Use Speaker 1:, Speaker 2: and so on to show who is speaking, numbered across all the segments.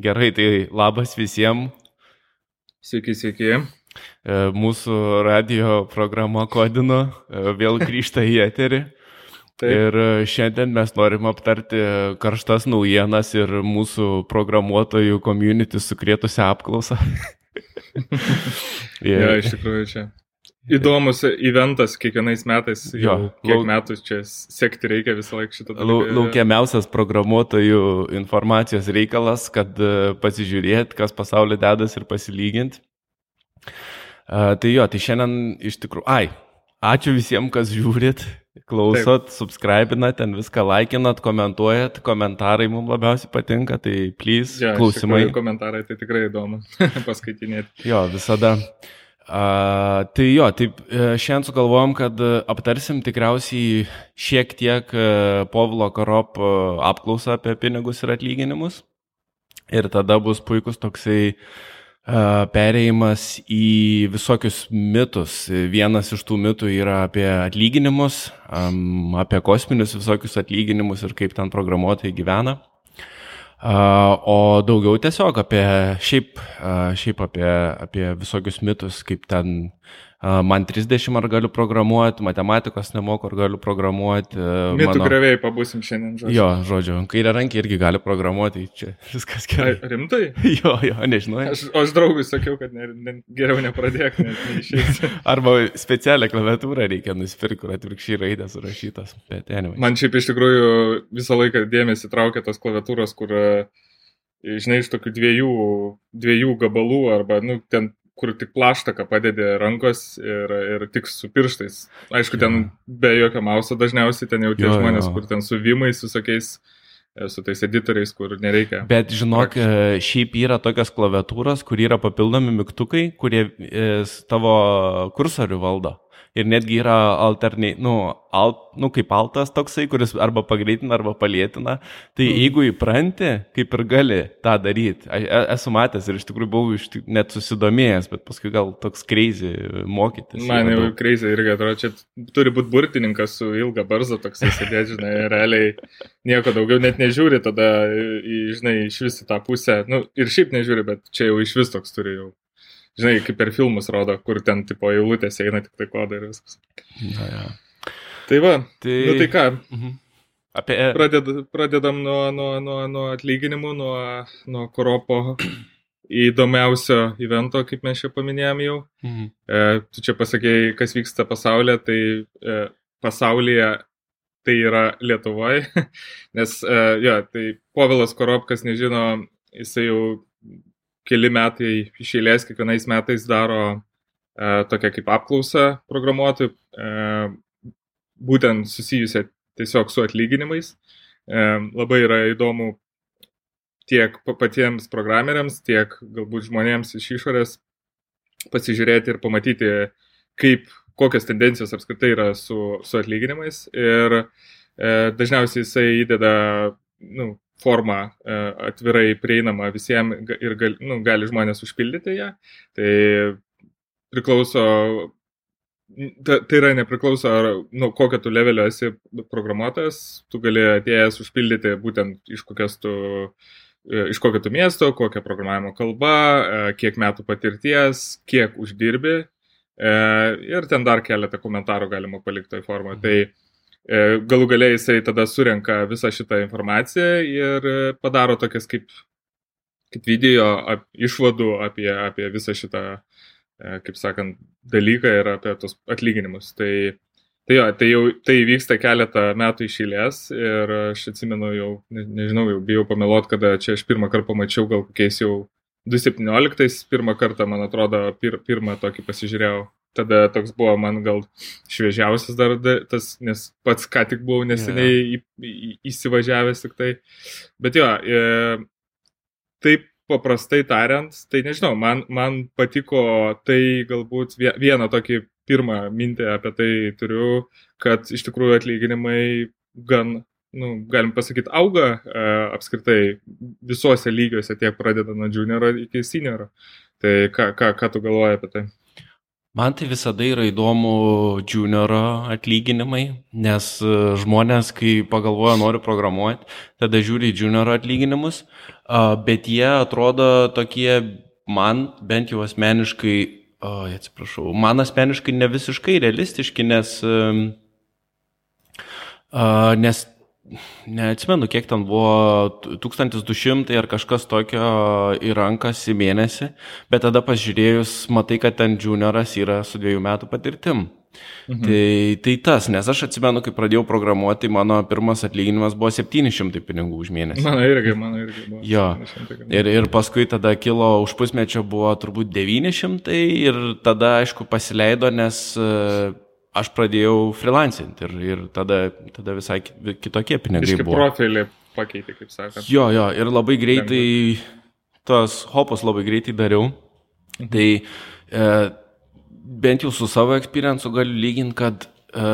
Speaker 1: Gerai, tai labas visiems.
Speaker 2: Sveiki, sveiki.
Speaker 1: E, mūsų radio programa Kodino e, vėl grįžta į eterį. Taip. Ir e, šiandien mes norim aptarti karštas naujienas ir mūsų programuotojų community sukrėtusią apklausą.
Speaker 2: ir... Ja, iš tikrųjų čia. Įdomus eventas kiekvienais metais, jo, jau kiek lauk... metų čia sekti reikia visą laiką šitą dalyką.
Speaker 1: Laukiamiausias programuotojų informacijos reikalas, kad e, pasižiūrėt, kas pasaulyje dedas ir pasilygint. Uh, tai jo, tai šiandien iš tikrųjų, ai, ačiū visiems, kas žiūrit, klausot, Taip. subscribinat, ten viską laikinat, komentuojat, komentarai mums labiausiai patinka, tai please, ja, klausimai.
Speaker 2: Komentarai tai tikrai įdomu paskaitinėti.
Speaker 1: Jo, visada. A, tai jo, taip e, šiandien sugalvojom, kad e, aptarsim tikriausiai šiek tiek e, Povilo Karop apklausą apie pinigus ir atlyginimus. Ir tada bus puikus toksai perėjimas į visokius mitus. Vienas iš tų mitų yra apie atlyginimus, apie kosminius visokius atlyginimus ir kaip ten programuotojai gyvena. O daugiau tiesiog apie šiaip, šiaip apie, apie visokius mitus, kaip ten man 30 ar galiu programuoti, matematikos nemoku ar galiu programuoti.
Speaker 2: Mitų mano... grevėjai pabusim šiandien,
Speaker 1: žodžiu. Jo, žodžiu, kairė rankė irgi gali programuoti, čia viskas gerai.
Speaker 2: A, rimtai?
Speaker 1: Jo, jo, nežinau.
Speaker 2: Aš, aš draugui sakiau, kad ne, ne, geriau nepradėk, net neišeis.
Speaker 1: Arba specialią klaviatūrą reikia nusipirkti, kur atvirkščiai raidės surašytas. Bet, anyway.
Speaker 2: Man šiaip iš tikrųjų visą laiką dėmesį traukia tos klaviatūros, kur žinai, iš tokių dviejų, dviejų gabalų arba, nu, ten kur tik plaštaką padedi rankos ir, ir tik su pirštais. Aišku, ten be jokio mauso dažniausiai ten jau tie jo, žmonės, jo. kur ten su vimais visokiais, e, su tais editoriais, kur nereikia.
Speaker 1: Bet žinok, praktiškai. E, šiaip yra tokios klaviatūros, kur yra papildomi mygtukai, kurie e, tavo kursorių valdo ir netgi yra alterniai, nu, alt, nu, kaip altas toksai, kuris arba pagreitina, arba palėtina. Tai mm. jeigu įpranti, kaip ir gali tą daryti. Aš e, esu matęs ir iš tikrųjų buvau iš, net susidomėjęs, bet paskui gal toks crazy mokytis.
Speaker 2: Man jau crazy irgi atrodo, čia turi būti burtininkas su ilga barza toksai sėdėti, žinai, realiai nieko daugiau net nežiūri, tada, žinai, iš vis į tą pusę, nu, ir šiaip nežiūri, bet čia jau iš vis toks turi jau žinai, kaip per filmus rodo, kur ten tipo eilutės eina tik tai kodai ir viskas. Na, ja. Tai va, tai, nu, tai ką? Mhm. Apie... Praded, pradedam nuo, nuo, nuo, nuo atlyginimų, nuo, nuo koropo įdomiausio evento, kaip mes čia paminėjom jau. Mhm. E, tu čia pasakėjai, kas vyksta pasaulyje, tai e, pasaulyje tai yra Lietuvoje, nes, e, jo, tai Povilas Koropkas, nežino, jisai jau keli metai iš eilės kiekvienais metais daro e, tokią kaip apklausą programuotojų, e, būtent susijusią tiesiog su atlyginimais. E, labai yra įdomu tiek patiems programeriams, tiek galbūt žmonėms iš išorės pasižiūrėti ir pamatyti, kaip, kokios tendencijos apskritai yra su, su atlyginimais. Ir e, dažniausiai jisai įdeda nu, forma e, atvirai prieinama visiems ir gal, nu, gali žmonės užpildyti ją. Tai priklauso, ta, tai yra nepriklauso, nuo kokio tu levelio esi programuotojas, tu gali atėjęs užpildyti būtent iš kokias tu e, iš kokio tu miesto, kokia programavimo kalba, e, kiek metų patirties, kiek uždirbi ir ten dar keletą komentarų galima palikti toj formoje. Tai E, galų galiai jisai tada surenka visą šitą informaciją ir padaro tokias kaip, kaip video ap, išvadų apie, apie visą šitą, e, kaip sakant, dalyką ir apie tos atlyginimus. Tai, tai, jo, tai jau tai vyksta keletą metų išėlės ir aš atsimenu jau, ne, nežinau, jau bijau pameluoti, kada čia aš pirmą kartą pamačiau, gal kokiais jau 2017 pirmą kartą, man atrodo, pir, pirmą tokį pasižiūrėjau tada toks buvo man gal šviežiausias dar tas, nes pats ką tik buvau neseniai yeah. į, į, įsivažiavęs tik tai. Bet jo, e, taip paprastai tariant, tai nežinau, man, man patiko tai galbūt vieną tokį pirmą mintį apie tai turiu, kad iš tikrųjų atlyginimai gan, nu, galim pasakyti, auga e, apskritai visuose lygiuose, tiek pradedant nuo junioro iki senioro. Tai ką, ką, ką tu galvoji apie tai?
Speaker 1: Man tai visada yra įdomu junioro atlyginimai, nes e, žmonės, kai pagalvoja, nori programuoti, tada žiūri junioro atlyginimus, bet jie atrodo tokie, man bent jau asmeniškai, o, atsiprašau, man asmeniškai ne visiškai realistiški, nes, nes neatsimenu, kiek ten buvo 1200 ar kažkas tokio į rankas į mėnesį, bet tada pažiūrėjus, matai, kad ten junioras yra su dviejų metų patirtim. Mhm. Tai, tai tas, nes aš atsimenu, kai pradėjau programuoti, mano pirmas atlyginimas buvo 700 pinigų už mėnesį.
Speaker 2: Mano irgi, mano irgi buvo.
Speaker 1: Jo. Ir, ir paskui tada kilo už pusmečio buvo turbūt 900 ir tada, aišku, pasileido, nes aš pradėjau freelancinti ir, ir tada, tada visai kitokie pinigai
Speaker 2: Iški
Speaker 1: buvo.
Speaker 2: profilį pakeitė, kaip sakant.
Speaker 1: Jo, jo, ir labai greitai, tos hopus labai greitai dariau. Mhm. Tai e, bent jau su savo experiencu galiu lyginti, kad e,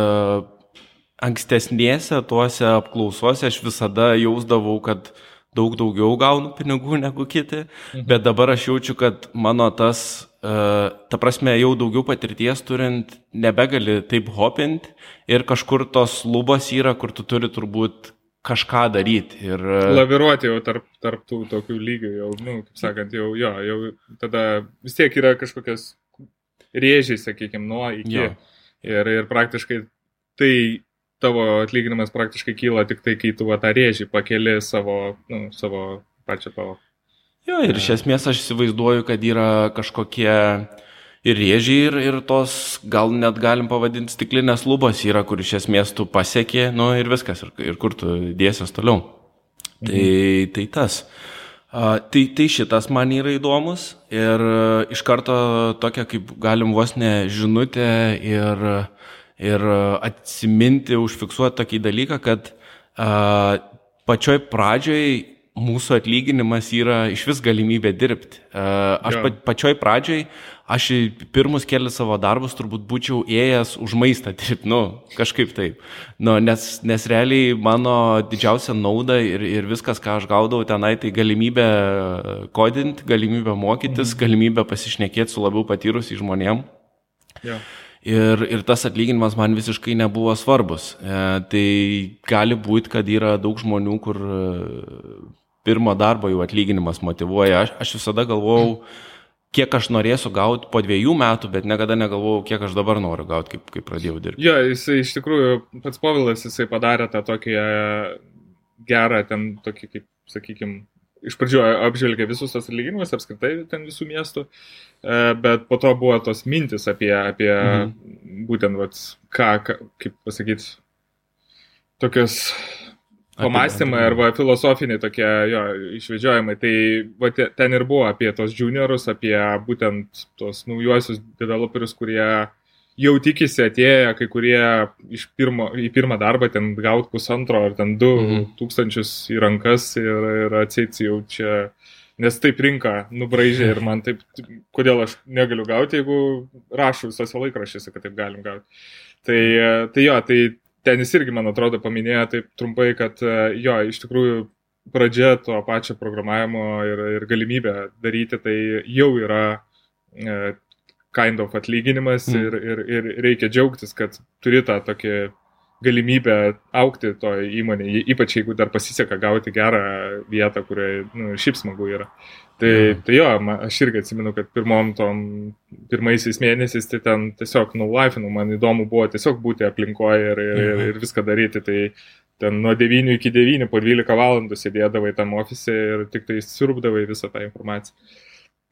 Speaker 1: ankstesnėse tuose apklausose aš visada jausdavau, kad daug daugiau gaunu pinigų negu kiti, mhm. bet dabar aš jaučiu, kad mano tas ta prasme, jau daugiau patirties turint, nebegali taip hopint ir kažkur tos lubos yra, kur tu turi turbūt kažką daryti. Ir...
Speaker 2: Laviruoti jau tarp, tarp tų tokių lygių, jau, nu, kaip sakant, jau, jo, jau tada vis tiek yra kažkokias rėžiai, sakykime, nuo iki. Jo. Ir, ir praktiškai tai tavo atlyginimas praktiškai kyla tik tai, kai tu tą rėžį pakeli savo, nu, savo pačią tavo
Speaker 1: Jo, ir iš esmės aš įsivaizduoju, kad yra kažkokie ir rėžiai, ir, ir tos, gal net galim pavadinti stiklinės lubos yra, kur iš esmės tu pasiekė, nu ir viskas, ir, ir kur tu dėsies toliau. Tai, mhm. Tai, tai tas. A, tai, tai šitas man yra įdomus ir iš karto tokia kaip galim vos ne žinutė ir, ir atsiminti, užfiksuoti tokį dalyką, kad a, pačioj pradžioj mūsų atlyginimas yra iš vis galimybė dirbti. Aš pa, pačioj pradžioj, aš į pirmus kelias savo darbus turbūt būčiau ėjęs už maistą dirbti, nu, kažkaip taip. Nu, nes, nes realiai mano didžiausia nauda ir, ir viskas, ką aš gaudavau tenai, tai galimybė kodinti, galimybė mokytis, mhm. galimybė pasišnekėti su labiau patyrusiai žmonėm. Ja. Ir, ir tas atlyginimas man visiškai nebuvo svarbus. E, tai gali būti, kad yra daug žmonių, kur pirmo darbo jau atlyginimas motivuoja. Aš, aš visada galvojau, kiek aš norėsiu gauti po dviejų metų, bet niekada negalvojau, kiek aš dabar noriu gauti, kaip, kaip pradėjau dirbti.
Speaker 2: Jo, jisai iš tikrųjų, pats Povilas, jisai padarė tą tokį e, gerą, ten tokį, kaip, sakykime, iš pradžių apžvelgė visus tos atlyginimus, apskritai ten visų miestų, e, bet po to buvo tos mintis apie, apie mhm. būtent, vat, ką, ką, kaip pasakyti, tokias pamastymai arba filosofiniai tokie jo išvedžiojimai. Tai va, ten ir buvo apie tos juniorus, apie būtent tos naujuosius developerius, kurie jau tikisi atėję, kai kurie iš pirmo, į pirmą darbą ten gauti pusantro ar ten du mhm. tūkstančius į rankas ir, ir atseit jau čia. Nes taip rinka nubraižė ir man taip, kodėl aš negaliu gauti, jeigu rašau visose laikraščiuose, kad taip galim gauti. Tai, tai jo, tai ten jis irgi, man atrodo, paminėjo taip trumpai, kad jo, iš tikrųjų pradžia to pačio programavimo ir, ir galimybė daryti tai jau yra e, kind of atlyginimas mm. ir, ir, ir reikia džiaugtis, kad turi tą tokį galimybę aukti to įmonėje, ypač jeigu dar pasiseka gauti gerą vietą, kurioje nu, šiaip smagu yra. Tai, ja. tai jo, man, aš irgi atsimenu, kad pirmom tom pirmaisiais mėnesiais tai ten tiesiog nulaifinau, man įdomu buvo tiesiog būti aplinkoje ir, ir, ir, ir viską daryti. Tai ten nuo 9 iki 9 po 12 valandų sėdėdavai tam ofise ir tik tai sirupdavai visą tą informaciją.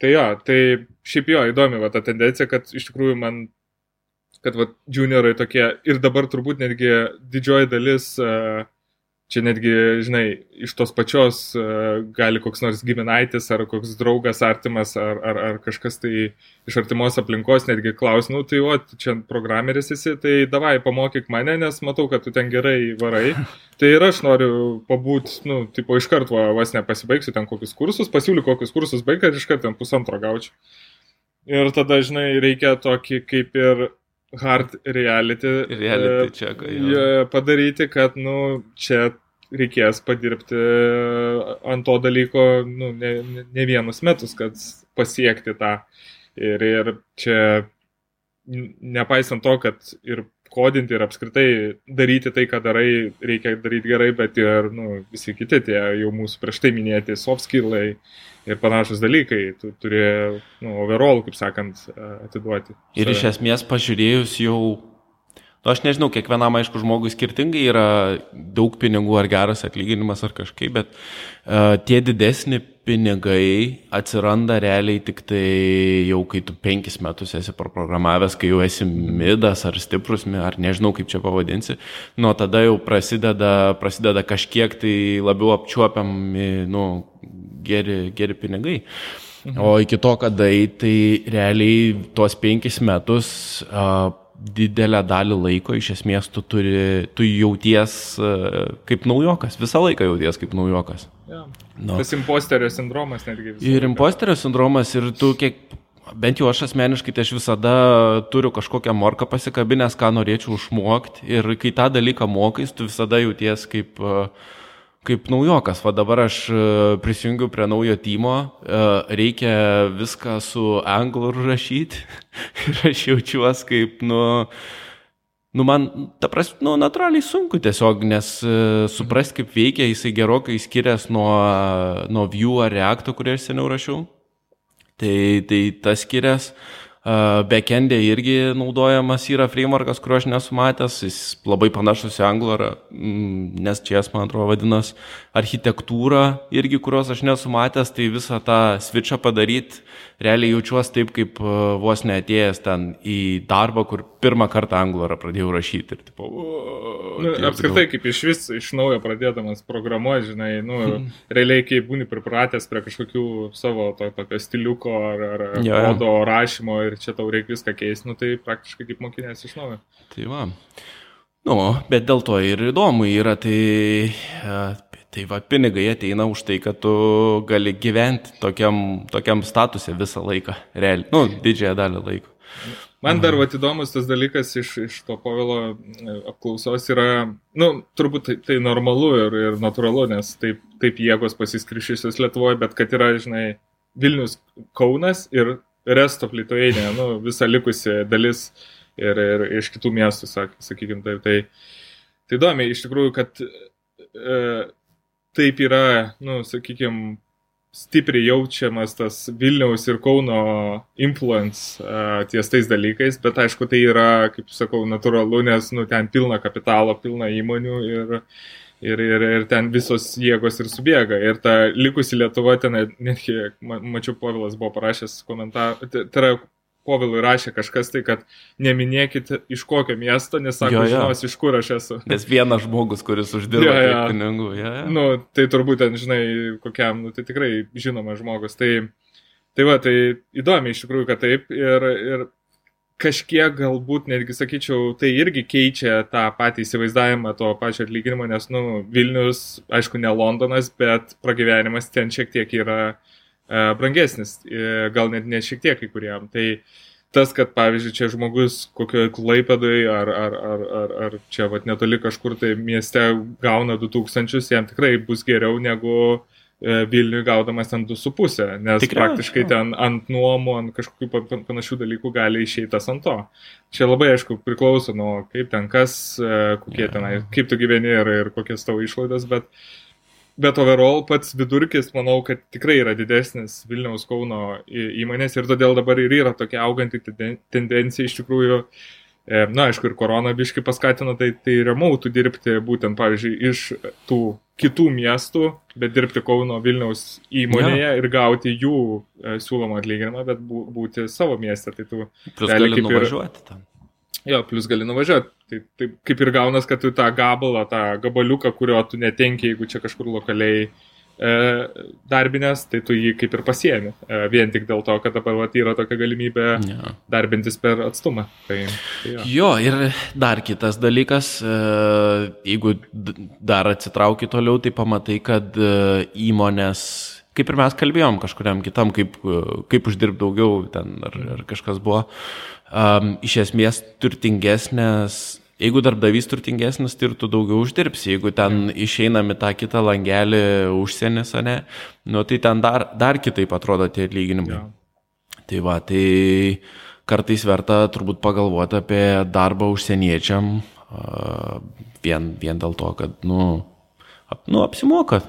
Speaker 2: Tai jo, tai šiaip jo įdomi va ta tendencija, kad iš tikrųjų man kad va, juniorai tokie ir dabar turbūt netgi didžioji dalis, e, čia netgi, žinai, iš tos pačios e, gali koks nors giminaitis ar koks draugas artimas ar, ar, ar kažkas tai iš artimos aplinkos netgi klaus, nu tai o, čia programeris esi, tai davai pamokyk mane, nes matau, kad tu ten gerai varai. Tai ir aš noriu pabūti, nu, tipo, iš karto vas nepasibaigsiu ten kokius kursus, pasiūliu kokius kursus baigti ir iš karto ten pusantro gaučiau. Ir tada, žinai, reikia tokį kaip ir hard reality,
Speaker 1: reality e, check,
Speaker 2: padaryti, kad, nu, čia reikės padirbti ant to dalyko, nu, ne, ne vienus metus, kad pasiekti tą. Ir, ir čia nepaisant to, kad ir kodinti ir apskritai daryti tai, ką darai, reikia daryti gerai, bet ir nu, visi kiti tie jau mūsų prieš tai minėti soft skillai ir panašus dalykai, tu turi nu, overall, kaip sakant, atiduoti.
Speaker 1: Ir iš esmės pažiūrėjus jau Nu, aš nežinau, kiekvienam aišku žmogui skirtingai yra daug pinigų ar geras atlyginimas ar kažkaip, bet uh, tie didesni pinigai atsiranda realiai tik tai jau kai tu penkis metus esi programavęs, kai jau esi midas ar stiprus, ar nežinau kaip čia pavadinsi, nuo tada jau prasideda, prasideda kažkiek tai labiau apčiuopiami, nu, geri, geri pinigai. Mhm. O iki to, kada tai realiai tuos penkis metus uh, didelę dalį laiko iš esmės tu, turi, tu jauties e, kaip naujokas, visą laiką jauties kaip naujokas.
Speaker 2: Ja. No. Tas imposterio sindromas netgi.
Speaker 1: Ir laiką. imposterio sindromas ir tu kiek, bent jau aš asmeniškai, tai aš visada turiu kažkokią morką pasikabinęs, ką norėčiau užmokti ir kai tą dalyką mokais, tu visada jauties kaip uh, kaip naujokas. Va dabar aš e, prisijungiu prie naujo timo, e, reikia viską su anglų rašyti ir aš jaučiuosi kaip, nu, nu man, ta prasme, nu, natūraliai sunku tiesiog, nes e, suprast, kaip veikia, jisai gerokai skiriasi nuo, nuo Vue ar Reacto, kurį aš seniau rašiau. Tai, tai tas skiriasi. Backendė irgi naudojamas yra frameworkas, kurio aš nesu matęs, jis labai panašus į Angularą, mm, nes čia, man atrodo, vadinasi architektūra irgi, kurios aš nesu matęs, tai visą tą switchą padaryti, realiai jaučiuosi taip, kaip vos neatėjęs ten į darbą, kur pirmą kartą Angularą pradėjau rašyti. Ir, tipo,
Speaker 2: nu, apskritai, kaip iš vis iš naujo pradėdamas programuoti, žinai, nu, hmm. realiai, kai būni pripratęs prie kažkokių savo to, tokio stiliuko ar, ar kodo rašymo ir čia tau reikia viską keisti, nu, tai praktiškai kaip mokinės iš naujo.
Speaker 1: Tai va. Nu, bet dėl to ir įdomu yra, tai, tai va, pinigai ateina už tai, kad tu gali gyventi tokiam, tokiam statusė visą laiką, realiai, nu, didžiąją dalį laiko.
Speaker 2: Man dar va įdomus tas dalykas iš, iš to povilo e, apklausos yra, nu, turbūt tai, tai normalu ir, ir natūralu, nes taip, taip jėgos pasiskrišysios Lietuvoje, bet kad yra, žinai, Vilnius Kaunas ir Rest of Lithuania, nu, visa likusi dalis ir, ir iš kitų miestų, sak, sakykime, taip. Tai, tai įdomi, iš tikrųjų, kad e, taip yra, nu, sakykime, stipriai jaučiamas tas Vilniaus ir Kauno influence uh, ties tais dalykais, bet aišku, tai yra, kaip sakau, natūralu, nes nu, ten pilna kapitalo, pilna įmonių ir, ir, ir, ir ten visos jėgos ir subėga. Ir ta likusi Lietuva ten, netgi, mačiau, Povilas buvo parašęs komentarą, tai yra Povilui rašė kažkas tai, kad neminėkit iš kokio miesto, nes sako, jo, jo. žinos, iš kur aš esu.
Speaker 1: Nes vienas žmogus, kuris uždirba jo, jo. pinigų. Jo, jo.
Speaker 2: Nu, tai turbūt ten, žinai, kokiam, nu, tai tikrai žinomas žmogus. Tai, tai va, tai įdomi iš tikrųjų, kad taip. Ir, ir kažkiek galbūt netgi sakyčiau, tai irgi keičia tą patį įsivaizdavimą to pačio atlyginimo, nes, nu, Vilnius, aišku, ne Londonas, bet pragyvenimas ten šiek tiek yra E, brangesnis, e, gal net ne šiek tiek kai kuriem. Tai tas, kad pavyzdžiui čia žmogus kokioje klaipėdai ar, ar, ar, ar, ar čia vat netoli kažkur tai mieste gauna 2000, jam tikrai bus geriau negu Vilniui gaudamas ten 2,5, nes Tikrai, praktiškai ten ant nuomų, ant kažkokių panašių dalykų gali išeitas ant to. Čia labai aišku priklauso nuo kaip ten kas, kokie tenai, kaip tu gyveni ir, ir kokias tavo išlaidas, bet uh, Bet overall pats vidurkis, manau, kad tikrai yra didesnis Vilniaus Kauno įmonės ir todėl dabar ir yra tokia auganti tendencija iš tikrųjų. E, na, aišku, ir korona biški paskatino tai, tai remautų dirbti būtent, pavyzdžiui, iš tų kitų miestų, bet dirbti Kauno Vilniaus įmonėje ja. ir gauti jų e, siūlomą atlyginimą, bet būti savo mieste. Tai tu
Speaker 1: Plus gali kaip ir tam.
Speaker 2: Jo, plus gali nuvažiuoti. Tai, tai kaip ir gaunas, kad tu tą gabalą, tą gabaliuką, kurio tu netenki, jeigu čia kažkur lokaliai e, darbinės, tai tu jį kaip ir pasiemi. E, vien tik dėl to, kad dabar vat, yra tokia galimybė ja. darbintis per atstumą. Tai,
Speaker 1: tai jo. jo, ir dar kitas dalykas, e, jeigu dar atsitrauki toliau, tai pamatai, kad e, įmonės kaip ir mes kalbėjom kažkuriam kitam, kaip, kaip uždirbti daugiau ten ar, ar kažkas buvo, um, iš esmės turtingesnės, jeigu darbdavys turtingesnis, tai ir tu daugiau uždirbsi, jeigu ten išeinami tą kitą langelį užsienis, ne, nu, tai ten dar, dar kitaip atrodo tie atlyginimai. Ja. Tai va, tai kartais verta turbūt pagalvoti apie darbą užsieniečiam, vien, vien dėl to, kad, nu, ap, nu apsimoka.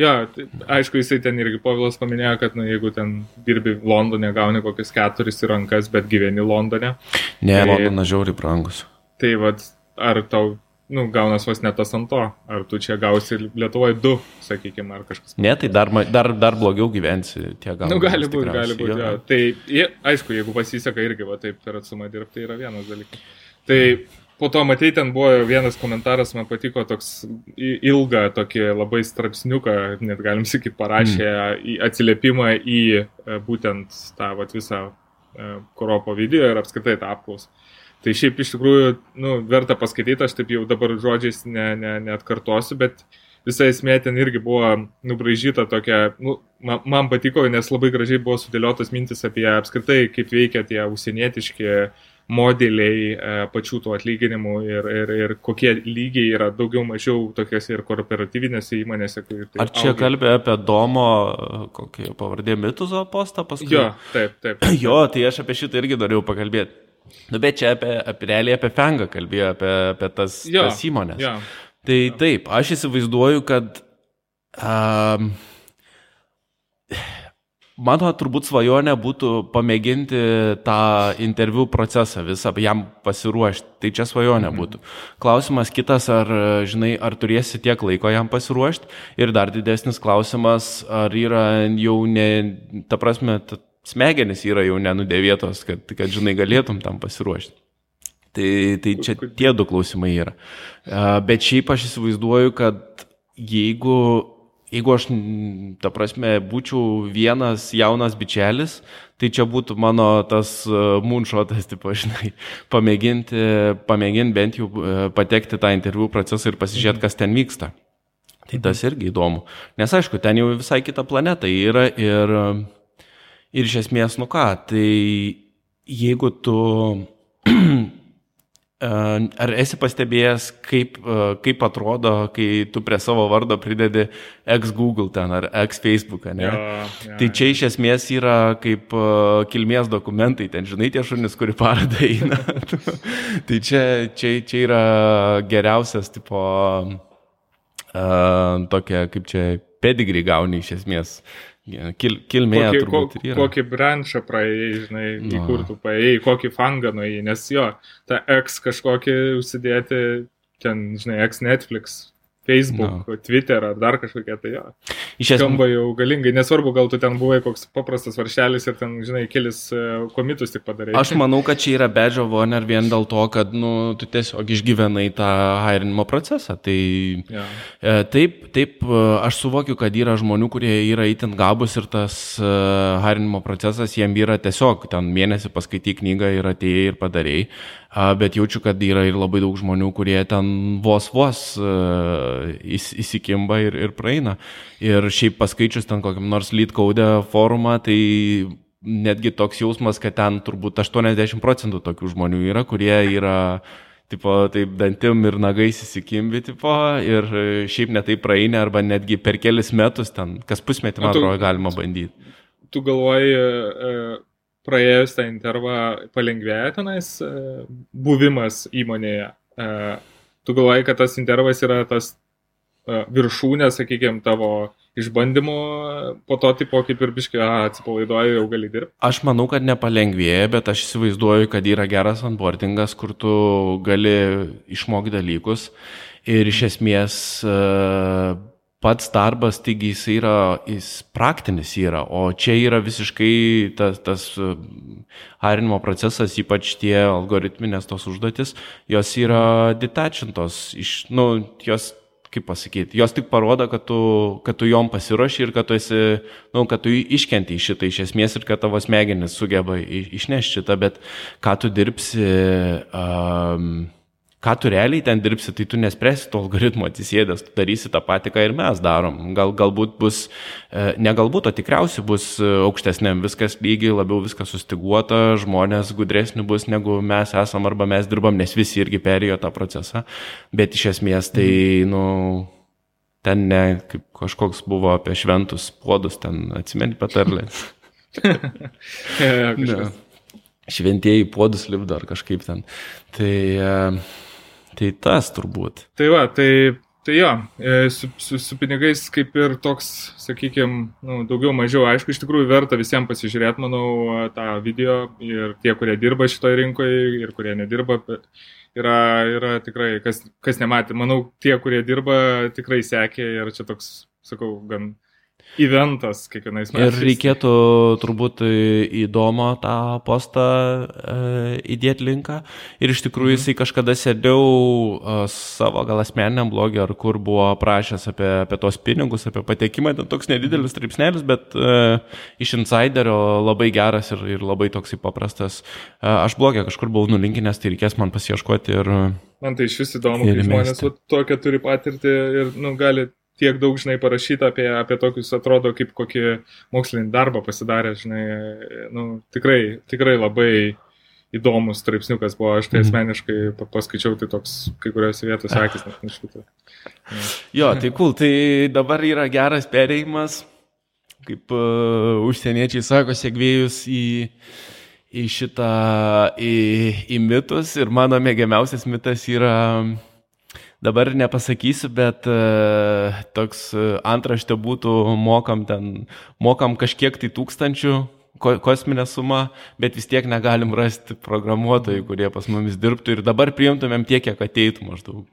Speaker 2: Jo, tai, aišku, jisai ten irgi Povilas paminėjo, kad nu, jeigu ten dirbi Londone, gauni kokius keturis į rankas, bet gyveni Londone.
Speaker 1: Ne, tai, Londonas žiauri brangus.
Speaker 2: Tai vad, ar tau nu, gaunas vos net tas ant to, ar tu čia gausi Lietuvoje du, sakykime, ar kažkas.
Speaker 1: Ne, tai dar, dar, dar blogiau gyvensi tie gaunas.
Speaker 2: Nu, gali būti, gali būti. Jo. Tai, aišku, jeigu pasiseka irgi, va taip per atsumą dirbti, tai yra vienas dalykas. Tai po to, matai, ten buvo vienas komentaras, man patiko toks ilgą, tokį labai straipsniuką, net galim sakyti, parašė mm. atsiliepimą į e, būtent tą vat, visą e, Koropo video ir apskritai tą apklausą. Tai šiaip iš tikrųjų, nu, verta paskaityti, aš taip jau dabar žodžiais ne, ne, neatkartosiu, bet visa esmė ten irgi buvo nubražyta tokia, nu, man, man patiko, nes labai gražiai buvo sudėliotas mintis apie apskritai, kaip veikia tie užsienietiški modeliai e, pačių tų atlyginimų ir, ir, ir kokie lygiai yra daugiau mažiau tokiuose ir kooperatyvinėse įmonėse. Tai
Speaker 1: Ar čia kalbė apie Domo, kokį pavardė Mituzo postą paskui?
Speaker 2: Jo, taip, taip.
Speaker 1: Jo, tai aš apie šitą irgi norėjau pakalbėti. Nu, bet čia apie, apie realiai apie Fengą kalbėjo, apie, apie tas, jo, tas įmonės.
Speaker 2: Jo,
Speaker 1: tai jo. taip, aš įsivaizduoju, kad um, mano turbūt svajonė būtų pamėginti tą interviu procesą visą, jam pasiruošti. Tai čia svajonė mhm. būtų. Klausimas kitas, ar, žinai, ar turėsi tiek laiko jam pasiruošti. Ir dar didesnis klausimas, ar yra jau ne, ta prasme, smegenys yra jau nenudėvėtos, kad, kad žinai, galėtum tam pasiruošti. Tai, tai čia tie du klausimai yra. Bet šiaip aš įsivaizduoju, kad jeigu, jeigu aš, ta prasme, būčiau vienas jaunas bičelis, tai čia būtų mano tas moonshotas, tipo, žinai, pamėginti, pamėginti bent jau patekti tą interviu procesą ir pasižiūrėti, kas ten vyksta. Tai tas irgi įdomu. Nes aišku, ten jau visai kita planeta yra ir Ir iš esmės, nu ką, tai jeigu tu Ar esi pastebėjęs, kaip, kaip atrodo, kai tu prie savo vardo pridedi ex Google ten ar ex Facebook, ne? Ja, ja, tai čia iš esmės yra kaip kilmės dokumentai, ten žinai tie šunis, kuri paradai eina. tai čia, čia, čia yra geriausias tipo uh, tokia, kaip čia pedigrį gauni iš esmės. Uh, Kil, kilmė kokį,
Speaker 2: yra. Kokį branšą praėjai, žinai, no. į kur tu praėjai, kokį fangą nuėjai, nes jo, tą X kažkokį užsidėti, ten, žinai, X Netflix Facebook, no. Twitter ar dar kažkokia tai jo. Iš esmės. Skamba jau galingai, nesvarbu, gal tu ten buvai koks paprastas varšelis ir ten, žinai, kelis e, komitus tik padarai.
Speaker 1: Aš manau, kad čia yra badge of honor vien dėl to, kad, nu, tu tiesiog išgyvenai tą hirinimo procesą. Tai ja. E, taip, taip, e, aš suvokiu, kad yra žmonių, kurie yra itin gabus ir tas hirinimo procesas jiem yra tiesiog, ten mėnesį paskaitai knygą ir atėjai ir padarėjai bet jaučiu, kad yra ir labai daug žmonių, kurie ten vos vos įsikimba ir, ir praeina. Ir šiaip paskaičius ten kokiam nors code forumą, tai netgi toks jausmas, kad ten turbūt 80 procentų tokių žmonių yra, kurie yra tipo, taip dantim ir nagais įsikimbi, tipo, ir šiaip netai praeina, arba netgi per kelis metus ten, kas pusmetį, man atrodo, galima bandyti.
Speaker 2: Tu galvoji, praėjus tą intervą palengvėja tenais e, buvimas įmonėje. E, tu galvoji, kad tas intervas yra tas e, viršūnė, sakykime, tavo išbandymų po to tipo kaip ir biškai atsipalaiduoju, jau gali dirbti?
Speaker 1: Aš manau, kad nepalengvėja, bet aš įsivaizduoju, kad yra geras onboardingas, kur tu gali išmokti dalykus ir iš esmės pats darbas, taigi jis yra, jis praktinis yra, o čia yra visiškai tas, tas harinimo procesas, ypač tie algoritminės tos užduotis, jos yra detachintos, iš, nu, jos, kaip pasakyti, jos tik parodo, kad tu, kad tu jom pasiruoši ir kad tu esi, nu, kad tu iškenti šitą iš esmės ir kad tavo smegenis sugeba išnešti šitą, bet ką tu dirbsi. Um, ką tu realiai ten dirbsi, tai tu nespręsi to algoritmo atsisėdęs, tu darysi tą patį, ką ir mes darom. Gal, galbūt bus, e, ne galbūt, o tikriausiai bus e, aukštesniam viskas lygiai, labiau viskas sustiguota, žmonės gudresni bus negu mes esam arba mes dirbam, nes visi irgi perėjo tą procesą. Bet iš esmės tai, mhm. nu, ten ne kaip kažkoks buvo apie šventus puodus, ten atsimeni patarlę.
Speaker 2: ja, ja,
Speaker 1: šventieji puodus lipdo ar kažkaip ten. Tai, e, tai tas turbūt.
Speaker 2: Tai va, tai Tai jo, e, su, su, su pinigais kaip ir toks, sakykime, nu, daugiau mažiau, aišku, iš tikrųjų verta visiems pasižiūrėti, manau, tą video ir tie, kurie dirba šitoje rinkoje ir kurie nedirba, yra, yra tikrai, kas, kas nematė, manau, tie, kurie dirba, tikrai sekė ir čia toks, sakau, gan eventas kiekvienais
Speaker 1: metais. Ir reikėtų turbūt įdomu tą postą e, įdėti linką. Ir iš tikrųjų mhm. jisai kažkada sėdėjau e, savo gal asmeniniam blogį, ar kur buvo prašęs apie, apie tos pinigus, apie patekimą. Ten toks nedidelis straipsnelis, bet e, iš insiderio labai geras ir, ir labai toksai paprastas. E, aš blogį kažkur buvau nulinkinęs, tai reikės man pasieškoti ir...
Speaker 2: Man tai iš vis įdomu, kai žmonės tokia turi patirtį ir nu, gali tiek daug, žinai, parašyta apie, apie tokius, atrodo, kaip kokį mokslinį darbą pasidarė, žinai, nu, tikrai, tikrai labai įdomus straipsniukas buvo, aš tai mhm. asmeniškai paskaičiau, tai toks kai kuriuose vietose akis net nušvito.
Speaker 1: Jo, tai cool, tai dabar yra geras perėjimas, kaip uh, užsieniečiai sako, sėkvėjus į, į šitą, į, į mitus ir mano mėgiamiausias mitas yra uh, dabar nepasakysiu, bet uh, toks e, antraštė būtų mokam ten, mokam kažkiek tai tūkstančių ko, kosminę sumą, bet vis tiek negalim rasti programuotojų, kurie pas mumis dirbtų ir dabar priimtumėm tiek, kiek ateitų maždaug.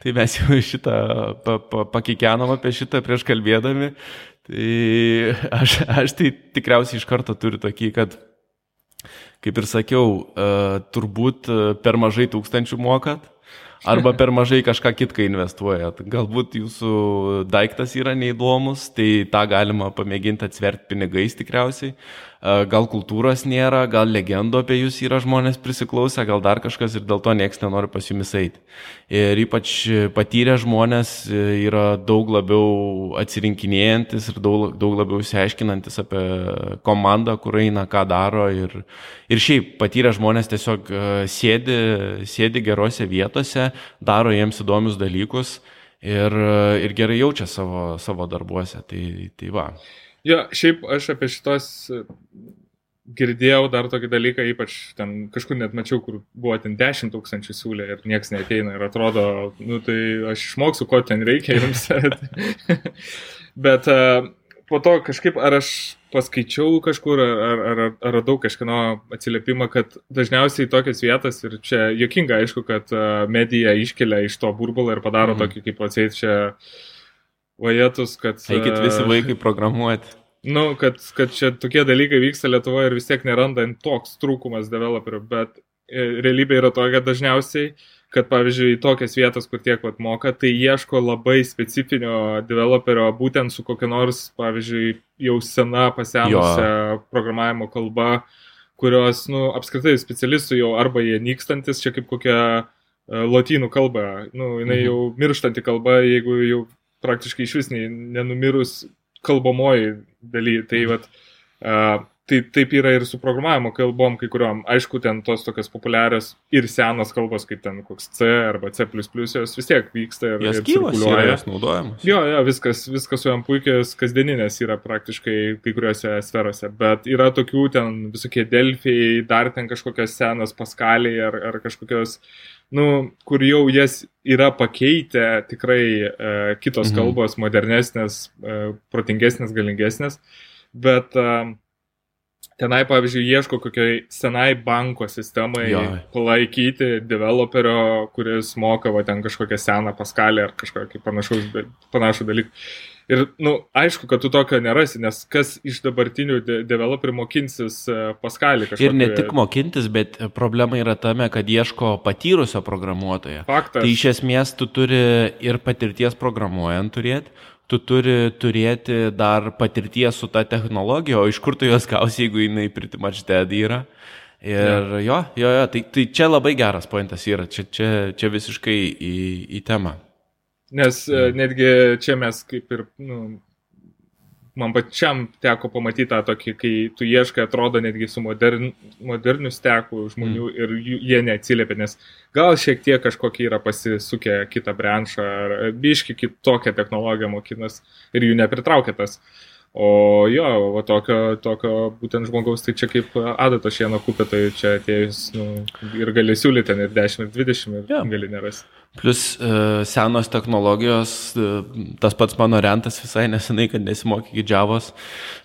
Speaker 1: Tai mes jau šitą pa, pa, pakikenam apie šitą prieš kalbėdami. Tai aš, aš tai tikriausiai iš karto turiu tokį, kad, kaip ir sakiau, uh, turbūt per mažai tūkstančių mokat arba per mažai kažką kitką investuojat. Galbūt jūsų daiktas yra neįdomus, tai tą galima pamėginti atsverti pinigais tikriausiai. Gal kultūros nėra, gal legendų apie jūs yra žmonės prisiklausę, gal dar kažkas ir dėl to niekas nenori pas jumis eiti. Ir ypač patyrę žmonės yra daug labiau atsirinkinėjantis ir daug, daug labiau išsiaiškinantis apie komandą, kur eina, ką daro. Ir, ir šiaip patyrę žmonės tiesiog sėdi, sėdi gerose vietose, daro jiems įdomius dalykus ir, ir gerai jaučia savo, savo darbuose. Tai, tai va.
Speaker 2: Jo, šiaip aš apie šitos e, girdėjau dar tokį dalyką, ypač ten kažkur net mačiau, kur buvo ten 10 tūkstančių siūlė ir niekas neteina ir atrodo, nu tai aš išmoksiu, ko ten reikia jums. Bet uh, po to kažkaip, ar aš paskaičiau kažkur, ar, ar, ar, radau kažkieno atsiliepimą, kad dažniausiai tokias vietas, ir čia jokinga, aišku, kad uh, medija iškelia iš to burbulo ir padaro mhm. tokį, kaip atseit čia uh, vajetus, kad...
Speaker 1: Eikit visi vaikai programuoti.
Speaker 2: Nu, kad, kad čia tokie dalykai vyksta Lietuvoje ir vis tiek neranda toks trūkumas developerių, bet e, realybė yra tokia dažniausiai, kad pavyzdžiui, tokias vietas, kur tiek vat moka, tai ieško labai specifinio developerio būtent su kokia nors, pavyzdžiui, jau sena pasenusią programavimo kalba, kurios, nu, apskritai specialistų jau arba jie nykstantis, čia kaip kokia uh, lotynų kalba, nu, jinai mhm. jau mirštanti kalba, jeigu jau praktiškai iš vis nenumirus kalbamoji daly. Tai, vat, uh, tai taip yra ir su programavimo kalbom, kai kuriuom. Aišku, ten tos tokios populiarios ir senos kalbos, kaip ten koks C arba C, jos vis tiek vyksta ir,
Speaker 1: jos ir cirkuliuoja. Jos naudojamos.
Speaker 2: Jo, jo, viskas, viskas su jam puikios kasdieninės yra praktiškai kai kuriuose sferose, bet yra tokių ten visokie delfiai, dar ten kažkokios senos paskaliai ar, ar kažkokios nu, kur jau jas yra pakeitę tikrai e, kitos mhm. kalbos, modernesnės, e, protingesnės, galingesnės, bet e, tenai, pavyzdžiui, ieško kokiai senai banko sistemai jo. palaikyti developerio, kuris moka va ten kažkokią seną paskalę ar kažkokį panašų dalyką. Ir, na, nu, aišku, kad tu tokio nerasi, nes kas iš dabartinių de developerių mokinsis e, paskalį kažką.
Speaker 1: Ir ne tik mokintis, bet problema yra tame, kad ieško patyrusio programuotojo.
Speaker 2: Faktas.
Speaker 1: Tai iš esmės tu turi ir patirties programuojant turėti, tu turi turėti dar patirties su ta technologija, o iš kur tu jos gausi, jeigu jinai pritimač dead yra. Ir ja. jo, jo, jo, tai, tai čia labai geras pointas yra, čia, čia, čia visiškai į, į temą.
Speaker 2: Nes e, mm. netgi čia mes kaip ir, nu, man pačiam teko pamatyti tą tokį, kai tu ieškai, atrodo netgi su modern, moderniu steku žmonių mm. ir jie neatsiliepia, nes gal šiek tiek kažkokie yra pasisukę kitą branšą ar biški kitokią technologiją mokinas ir jų nepritraukia tas. O jo, o tokio, tokio būtent žmogaus, tai čia kaip adato šieno kupė, tai čia atėjus nu, ir gali siūlyti ten ir 10, ir 20, ir ja. gali nerasti.
Speaker 1: Plus uh, senos technologijos, uh, tas pats mano rentas visai nesenai, kad nesimokė Javos,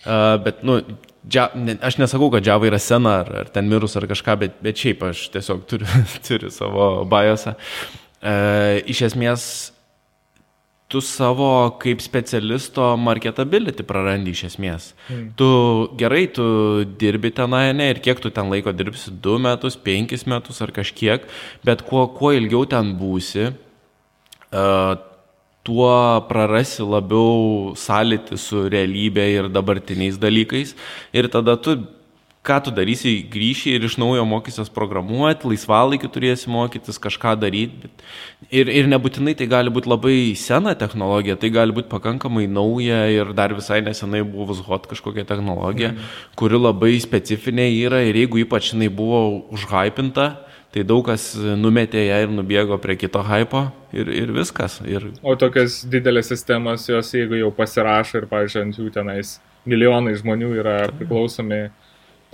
Speaker 1: uh, bet, nu, džia, ne, aš nesakau, kad Java yra sena ar, ar ten mirus ar kažką, bet, bet šiaip aš tiesiog turiu, turiu savo. Uh, iš esmės, tu savo kaip specialisto marketability prarandi iš esmės. Mm. Tu gerai, tu dirbi tenai, ne, ir kiek tu ten laiko dirbsi, du metus, penkis metus ar kažkiek, bet kuo, kuo ilgiau ten būsi, uh, tuo prarasi labiau sąlytį su realybė ir dabartiniais dalykais. Ir tada tu ką tu darysi, grįši ir iš naujo mokysies programuoti, laisvalaikį turėsi mokytis, kažką daryti. Ir, ir nebūtinai tai gali būti labai sena technologija, tai gali būti pakankamai nauja ir dar visai nesenai buvus hot kažkokia technologija, mm. kuri labai specifinė yra ir jeigu ypač jinai buvo užhypinta, tai daug kas numetė ją ir nubėgo prie kito hypo ir, ir viskas. Ir...
Speaker 2: O tokias didelės sistemas, jos jeigu jau pasirašo ir, pavyzdžiui, ant jų tenais milijonai žmonių yra priklausomi. Mm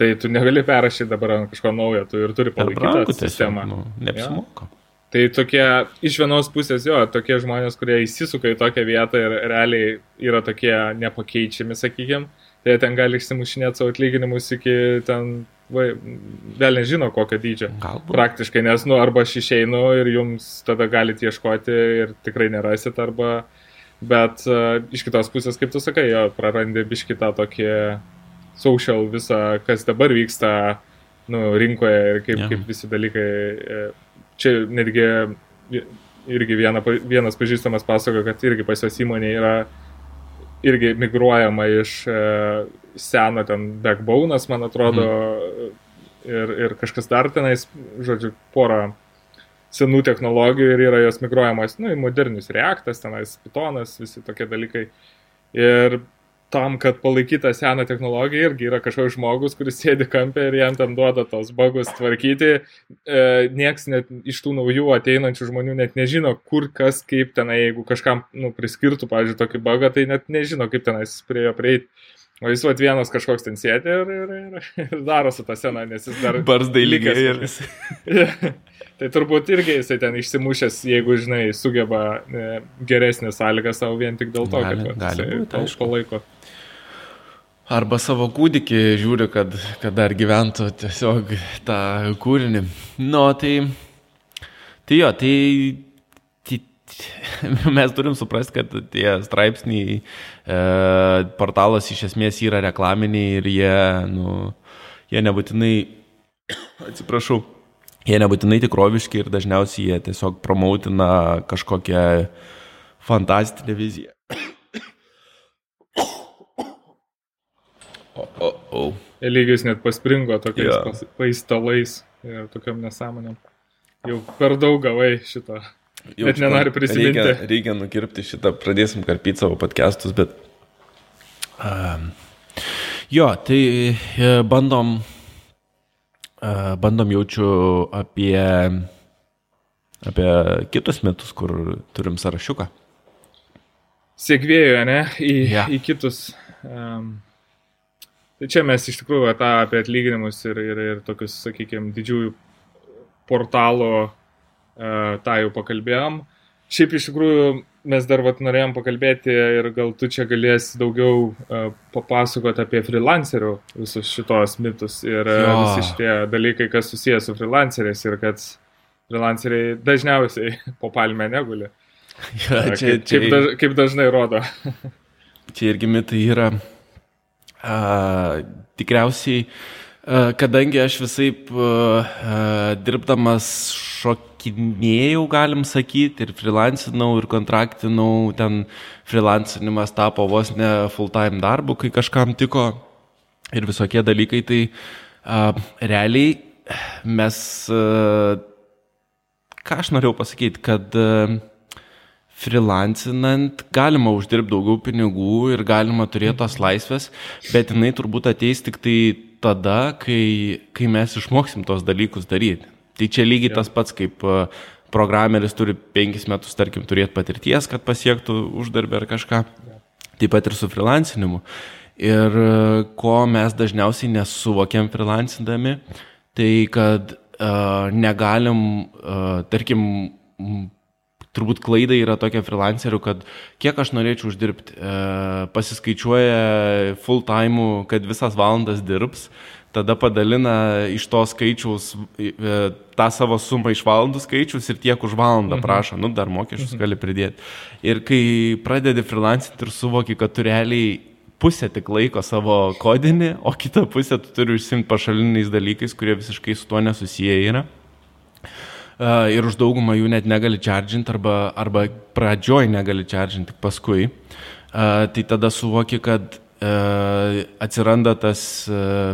Speaker 2: Tai tu negali perrašyti dabar kažko naujo, tu ir turi palaikyti tą sistemą. Nu,
Speaker 1: neapsimoka. Ja.
Speaker 2: Tai tokie, iš vienos pusės jo, tokie žmonės, kurie įsisuka į tokią vietą ir realiai yra tokie nepakeičiami, sakykime, tai ten gali išsimušinėti savo atlyginimus iki ten, va, vėl nežino kokio dydžio.
Speaker 1: Galbūt.
Speaker 2: Praktiškai, nes, nu, arba aš išeinu ir jums tada galite ieškoti ir tikrai nerasit, arba, bet uh, iš kitos pusės, kaip tu sakai, jo, prarandi biškitą tokį social visą, kas dabar vyksta nu, rinkoje ir kaip, yeah. kaip visi dalykai. E, čia netgi irgi viena, vienas pažįstamas pasakoja, kad irgi pas jos įmonė yra irgi migruojama iš e, seno ten backbone'as, man atrodo, mm. ir, ir kažkas dar tenais, žodžiu, porą senų technologijų ir yra jos migruojamas, nu, į modernius reaktas, tenais Pythonas, visi tokie dalykai. Ir tam, kad palaikytą seną technologiją, irgi yra kažkoks žmogus, kuris sėdi kampė ir jam ten duoda tos bagus tvarkyti. E, nieks net iš tų naujų ateinančių žmonių net nežino, kur kas, kaip tenai, jeigu kažkam nu, priskirtų, pavyzdžiui, tokį bagą, tai net nežino, kaip tenais prie jo prieiti. O jis vat vienas kažkoks ten sėdi ir, ir, ir, ir daro su tą seną, nes jis dar...
Speaker 1: Barzdai lygiai ir jis.
Speaker 2: Tai turbūt irgi jisai ten išsimušęs, jeigu, žinai, sugeba e, geresnį sąlygą savo vien tik dėl to, gali, kad gali būt, aišku. palaiko.
Speaker 1: Arba savo kūdikį žiūri, kad, kad dar gyventų tiesiog tą kūrinį. Nu, tai, tai jo, tai, tai mes turim suprasti, kad tie straipsniai, e, portalas iš esmės yra reklaminiai ir jie, nu, jie nebūtinai, atsiprašau, jie nebūtinai tikroviški ir dažniausiai jie tiesiog promautina kažkokią fantastinę viziją.
Speaker 2: O, o, o. Elygis net paspringo tokiais ja. paistalais ir tokiam nesąmonėm. Jau per daug gavai šitą. Jau bet nenoriu prisiminti.
Speaker 1: Reikia, reikia nukirpti šitą, pradėsim karpyti savo podcastus, bet... Um, jo, tai e, bandom bandom jaučiu apie, apie kitus metus, kur turim sąrašiuką.
Speaker 2: Sėkvėjo, ne, į, ja. į kitus. Um, čia mes iš tikrųjų tą apie atlyginimus ir, ir, ir tokius, sakykime, didžiųjų portalų uh, tą jau pakalbėjom. Šiaip iš tikrųjų mes dar vat, norėjom pakalbėti ir gal tu čia galėsi daugiau uh, papasakoti apie freelancerių visus šitos mitus ir uh, visi šitie dalykai, kas susijęs su freelanceriais ir kad freelanceriai dažniausiai po palmę neguli.
Speaker 1: Ja, čia,
Speaker 2: kaip, čia... Kaip, daž, kaip dažnai rodo.
Speaker 1: čia irgi mitai yra. Uh, tikriausiai, uh, kadangi aš visai dirbdamas šok šokinėjau, galim sakyti, ir freelancinau, ir kontraktinau, ten freelancinimas tapo vos ne full-time darbu, kai kažkam tiko ir visokie dalykai, tai a, realiai mes, a, ką aš norėjau pasakyti, kad a, freelancinant galima uždirbti daugiau pinigų ir galima turėti tos laisvės, bet jinai turbūt ateis tik tai tada, kai, kai mes išmoksim tos dalykus daryti. Tai čia lygiai tas pats, kaip e, programeris turi penkis metus, tarkim, turėti patirties, kad pasiektų uždarbį ar kažką. Taip pat ir su freelancinimu. Ir ko mes dažniausiai nesuvokiam freelancindami, tai kad uh, negalim, uh, tarkim, turbūt klaida yra tokia freelancerių, kad kiek aš norėčiau uždirbti, e, pasiskaičiuoja full time, kad visas valandas dirbs, tada padalina iš to skaičiaus e, tą savo sumą iš valandų skaičius ir tiek už valandą mhm. prašo, nu dar mokesčius mhm. gali pridėti. Ir kai pradedi freelancinti ir suvoki, kad tu realiai pusę tik laiko savo kodinį, o kitą pusę tu turi užsimti pašaliniais dalykais, kurie visiškai su tuo nesusiję yra ir už daugumą jų net negali čardžinti arba, arba pradžioj negali čardžinti, tik paskui. Tai tada suvoki, kad atsiranda tas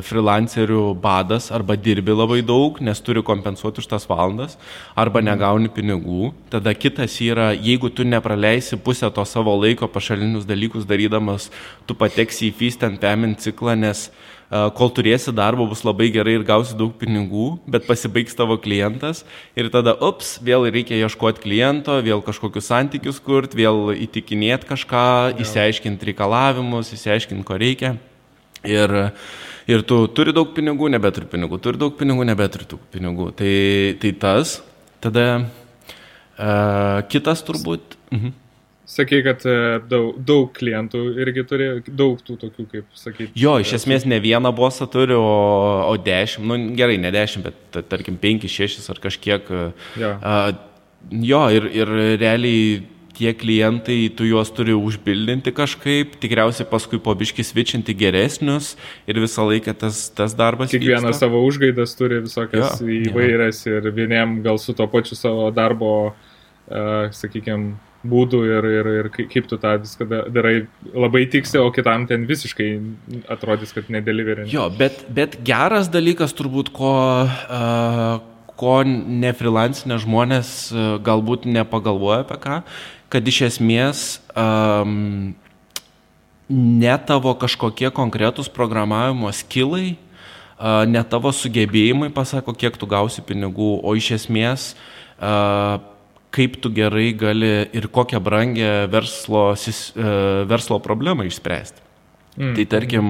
Speaker 1: freelancerių badas arba dirbi labai daug, nes turi kompensuoti už tas valandas, arba negauni pinigų. Tada kitas yra, jeigu tu nepraleisi pusę to savo laiko pašalinius dalykus darydamas, tu pateksi į feast and payment ciklą, nes uh, kol turėsi darbą bus labai gerai ir gausi daug pinigų, bet pasibaigs tavo klientas ir tada, ups, vėl reikia ieškoti kliento, vėl kažkokius santykius kurti, vėl įtikinėti kažką, įsiaiškinti reikalavimus, įsiaiškinti, ko reikia. Ir, ir tu turi daug pinigų, nebeturi pinigų, turi daug pinigų, nebeturi daug pinigų. Tai, tai tas, tada uh, kitas turbūt. Uh -huh.
Speaker 2: Sakai, kad e, daug, daug klientų irgi turi, daug tų tokių, kaip sakyti.
Speaker 1: Jo, iš esmės ne vieną bosą turi, o, o dešimt, nu gerai, ne dešimt, bet tarkim penki, šešis ar kažkiek. E, jo, uh, jo ir, ir realiai tie klientai, tu juos turi užbildinti kažkaip, tikriausiai paskui po biškį svičinti geresnius ir visą laiką tas, tas darbas.
Speaker 2: Kiekvienas savo užgaidas turi visokias jo, įvairias jo. ir vieniem gal su to pačiu savo darbo, uh, sakykime, būdų ir, ir, ir kaip tu tą viską darai labai tiksi, o kitam ten visiškai atrodys, kad nedeliverint.
Speaker 1: Jo, bet, bet geras dalykas turbūt, ko, uh, ko ne freelancinė žmonės uh, galbūt nepagalvoja apie ką, kad iš esmės um, ne tavo kažkokie konkretūs programavimo skilai, uh, ne tavo sugebėjimai pasako, kiek tu gausi pinigų, o iš esmės uh, kaip tu gerai gali ir kokią brangę verslo, e, verslo problemą išspręsti. Mm. Tai tarkim,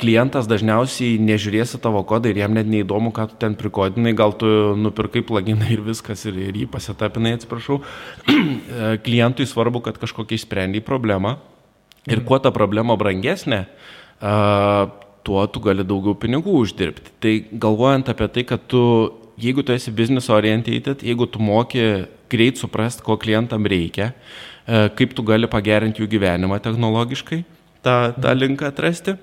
Speaker 1: klientas dažniausiai nežiūrės į tavo kodą ir jam net neįdomu, ką tu ten prikodinai, gal tu nupirkai pluginą ir viskas ir, ir jį pasitapinai, atsiprašau. Klientui svarbu, kad kažkokia išsprendai problemą ir mm. kuo ta problema brangesnė, tuo tu gali daugiau pinigų uždirbti. Tai galvojant apie tai, kad tu jeigu tu esi business orientated, jeigu tu moki greit suprasti, ko klientam reikia, e, kaip tu gali pagerinti jų gyvenimą technologiškai, tą, tą linką atrasti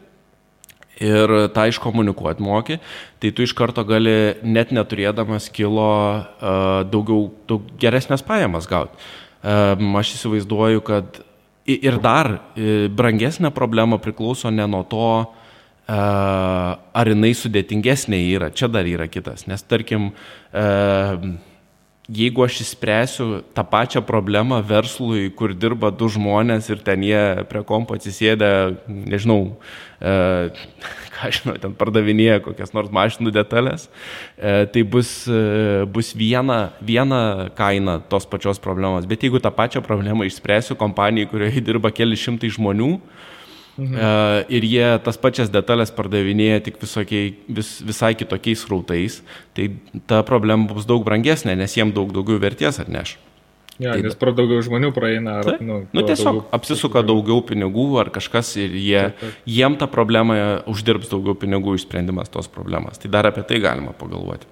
Speaker 1: ir tą iškomunikuoti moki, tai tu iš karto gali net neturėdamas kilo e, daugiau, daug geresnės pajamas gauti. E, aš įsivaizduoju, kad ir dar brangesnė problema priklauso ne nuo to, ar jinai sudėtingesnė yra, čia dar yra kitas. Nes tarkim, jeigu aš įspręsiu tą pačią problemą verslui, kur dirba du žmonės ir ten jie prie kompo atsisėdę, nežinau, e, ką žinau, ten pardavinėja kokias nors mašinų detalės, e, tai bus, e, bus viena, viena kaina tos pačios problemos. Bet jeigu tą pačią problemą išspręsiu kompanijai, kurioje dirba keli šimtai žmonių, Mhm. Uh, ir jie tas pačias detalės pardavinėja tik visokiai, vis, visai kitokiais rautais, tai ta problema bus daug brangesnė, nes jiem daug daugiau vertės atneš.
Speaker 2: Ja, tai, nes pro daugiau žmonių praeina. Ar,
Speaker 1: tai, nu, nu, tiesiog daugiau, apsisuka daugiau pinigų ar kažkas ir jie, taip, taip. jiem tą problemą uždirbs daugiau pinigų išsprendimas tos problemos. Tai dar apie tai galima pagalvoti.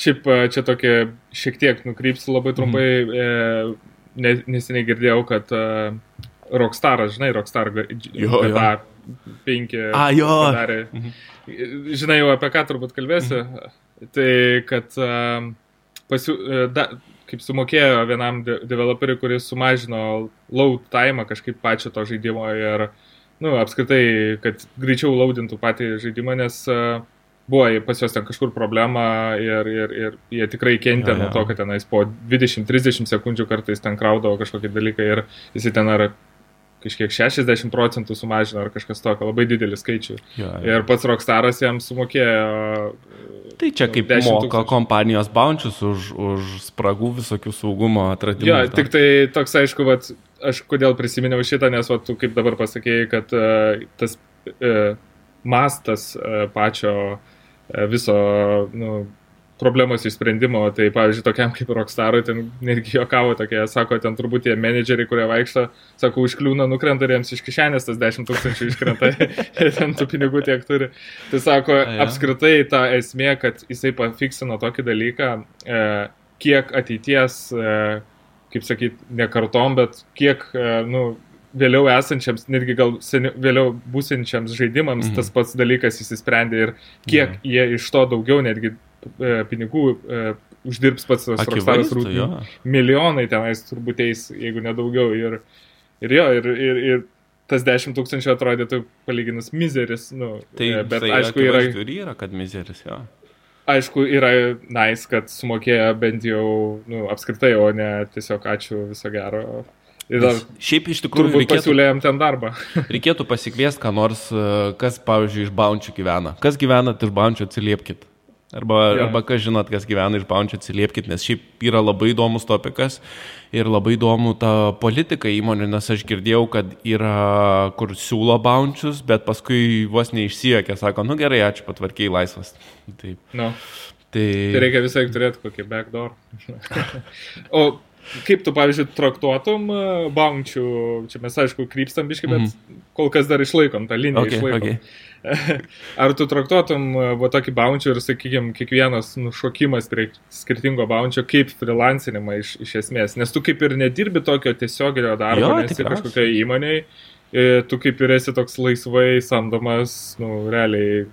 Speaker 2: Šiaip čia tokie šiek tiek nukrypsiu labai trumpai. Mhm. E, neseniai girdėjau, kad e, Rockstaras, žinai, Rockstar GTA 5
Speaker 1: A, jo.
Speaker 2: padarė. Mhm. Žinai jau apie ką turbūt kalbėsiu. Mhm. Tai, kad pasiū, e, da, kaip sumokėjo vienam de developeriui, kuris sumažino load time kažkaip pačio to žaidimo ir, nu, apskritai, kad greičiau laudintų patį žaidimą, nes uh, buvo pas juos ten kažkur problema ir, ir, ir jie tikrai kentė nuo to, kad tenais po 20-30 sekundžių kartais ten kraudavo kažkokie dalykai ir jisai ten ar kažkiek 60 procentų sumažino ar kažkas tokio, labai didelį skaičių.
Speaker 1: Jo, jo.
Speaker 2: Ir pats Rockstaras jam sumokėjo.
Speaker 1: Tai čia kaip
Speaker 2: 10
Speaker 1: moka kompanijos bounčius už, už spragų visokių saugumo atradimų.
Speaker 2: Jo, tik tai toks aišku, vat, aš kodėl prisiminiau šitą, nes vat, tu kaip dabar pasakėjai, kad uh, tas uh, mastas uh, pačio uh, viso nu, problemos išsprendimo, tai pavyzdžiui, tokiam kaip Rockstarui, ten netgi jokavo tokie, sako, ten turbūt tie menedžeriai, kurie vaikšto, sako, užkliūna, nukrenta ir jiems iš kišenės tas 10 tūkstančių iškrenta, ten tų pinigų tiek turi. Tai sako,
Speaker 1: A, jo.
Speaker 2: apskritai ta esmė, kad jisai pafiksino tokį dalyką, e, kiek ateities, e, kaip sakyt, ne kartom, bet kiek, e, nu, vėliau esančiams, netgi gal seni, vėliau būsinčiams žaidimams
Speaker 1: Mhm.
Speaker 2: mhm. tas pats dalykas įsisprendė ir kiek
Speaker 1: Jo.
Speaker 2: jie iš to daugiau netgi pinigų e, uždirbs pats Rockstaras
Speaker 1: jo.
Speaker 2: Milijonai tenais turbūt eis, jeigu nedaugiau. Ir, ir jo, ir, ir, ir tas 10 tūkstančių atrodytų palyginus mizeris. Nu,
Speaker 1: Tai,
Speaker 2: e, bet
Speaker 1: tai
Speaker 2: aišku, yra,
Speaker 1: ir yra, kad mizeris, jo.
Speaker 2: aišku, yra nice, kad sumokėjo bent jau nu, apskritai, o ne tiesiog ačiū viso gero. Ir dar
Speaker 1: Šiaip iš tikrųjų reikėtų,
Speaker 2: pasiūlė jam ten darbą.
Speaker 1: reikėtų pasikviesti, ką nors, e, kas, pavyzdžiui, iš baunčių gyvena. Kas gyvenat iš baunčių atsiliepkit. Arba,
Speaker 2: Jo.
Speaker 1: arba kas žinot, kas gyvena iš baunčių atsiliepkit, nes šiaip yra labai įdomus topikas ir labai įdomu ta politika įmonių, nes aš girdėjau, kad yra, kur siūlo baunčius, bet paskui vos neišsijokia, sako, nu gerai, ačiū, patvarkiai laisvas. Taip.
Speaker 2: Nu,
Speaker 1: Tai,
Speaker 2: tai reikia visai turėti kokį backdoor. o kaip tu, pavyzdžiui, traktuotum e, baunčių, čia mes aišku krypstam biškai, bet
Speaker 1: Mhm.
Speaker 2: kol kas dar išlaikom tą liniją.
Speaker 1: okay,
Speaker 2: išlaikom.
Speaker 1: okay.
Speaker 2: Ar tu traktuotum e, va tokį bounčių ir, sakykime, kiekvienas nušokimas prie skirtingo bounčio kaip freelancinimą iš, iš esmės? Nes tu kaip ir nedirbi tokio tiesioginio darbo,
Speaker 1: Jo,
Speaker 2: nesi kažkokioje įmonėje, e, tu kaip ir esi toks laisvai samdomas, nu, realiai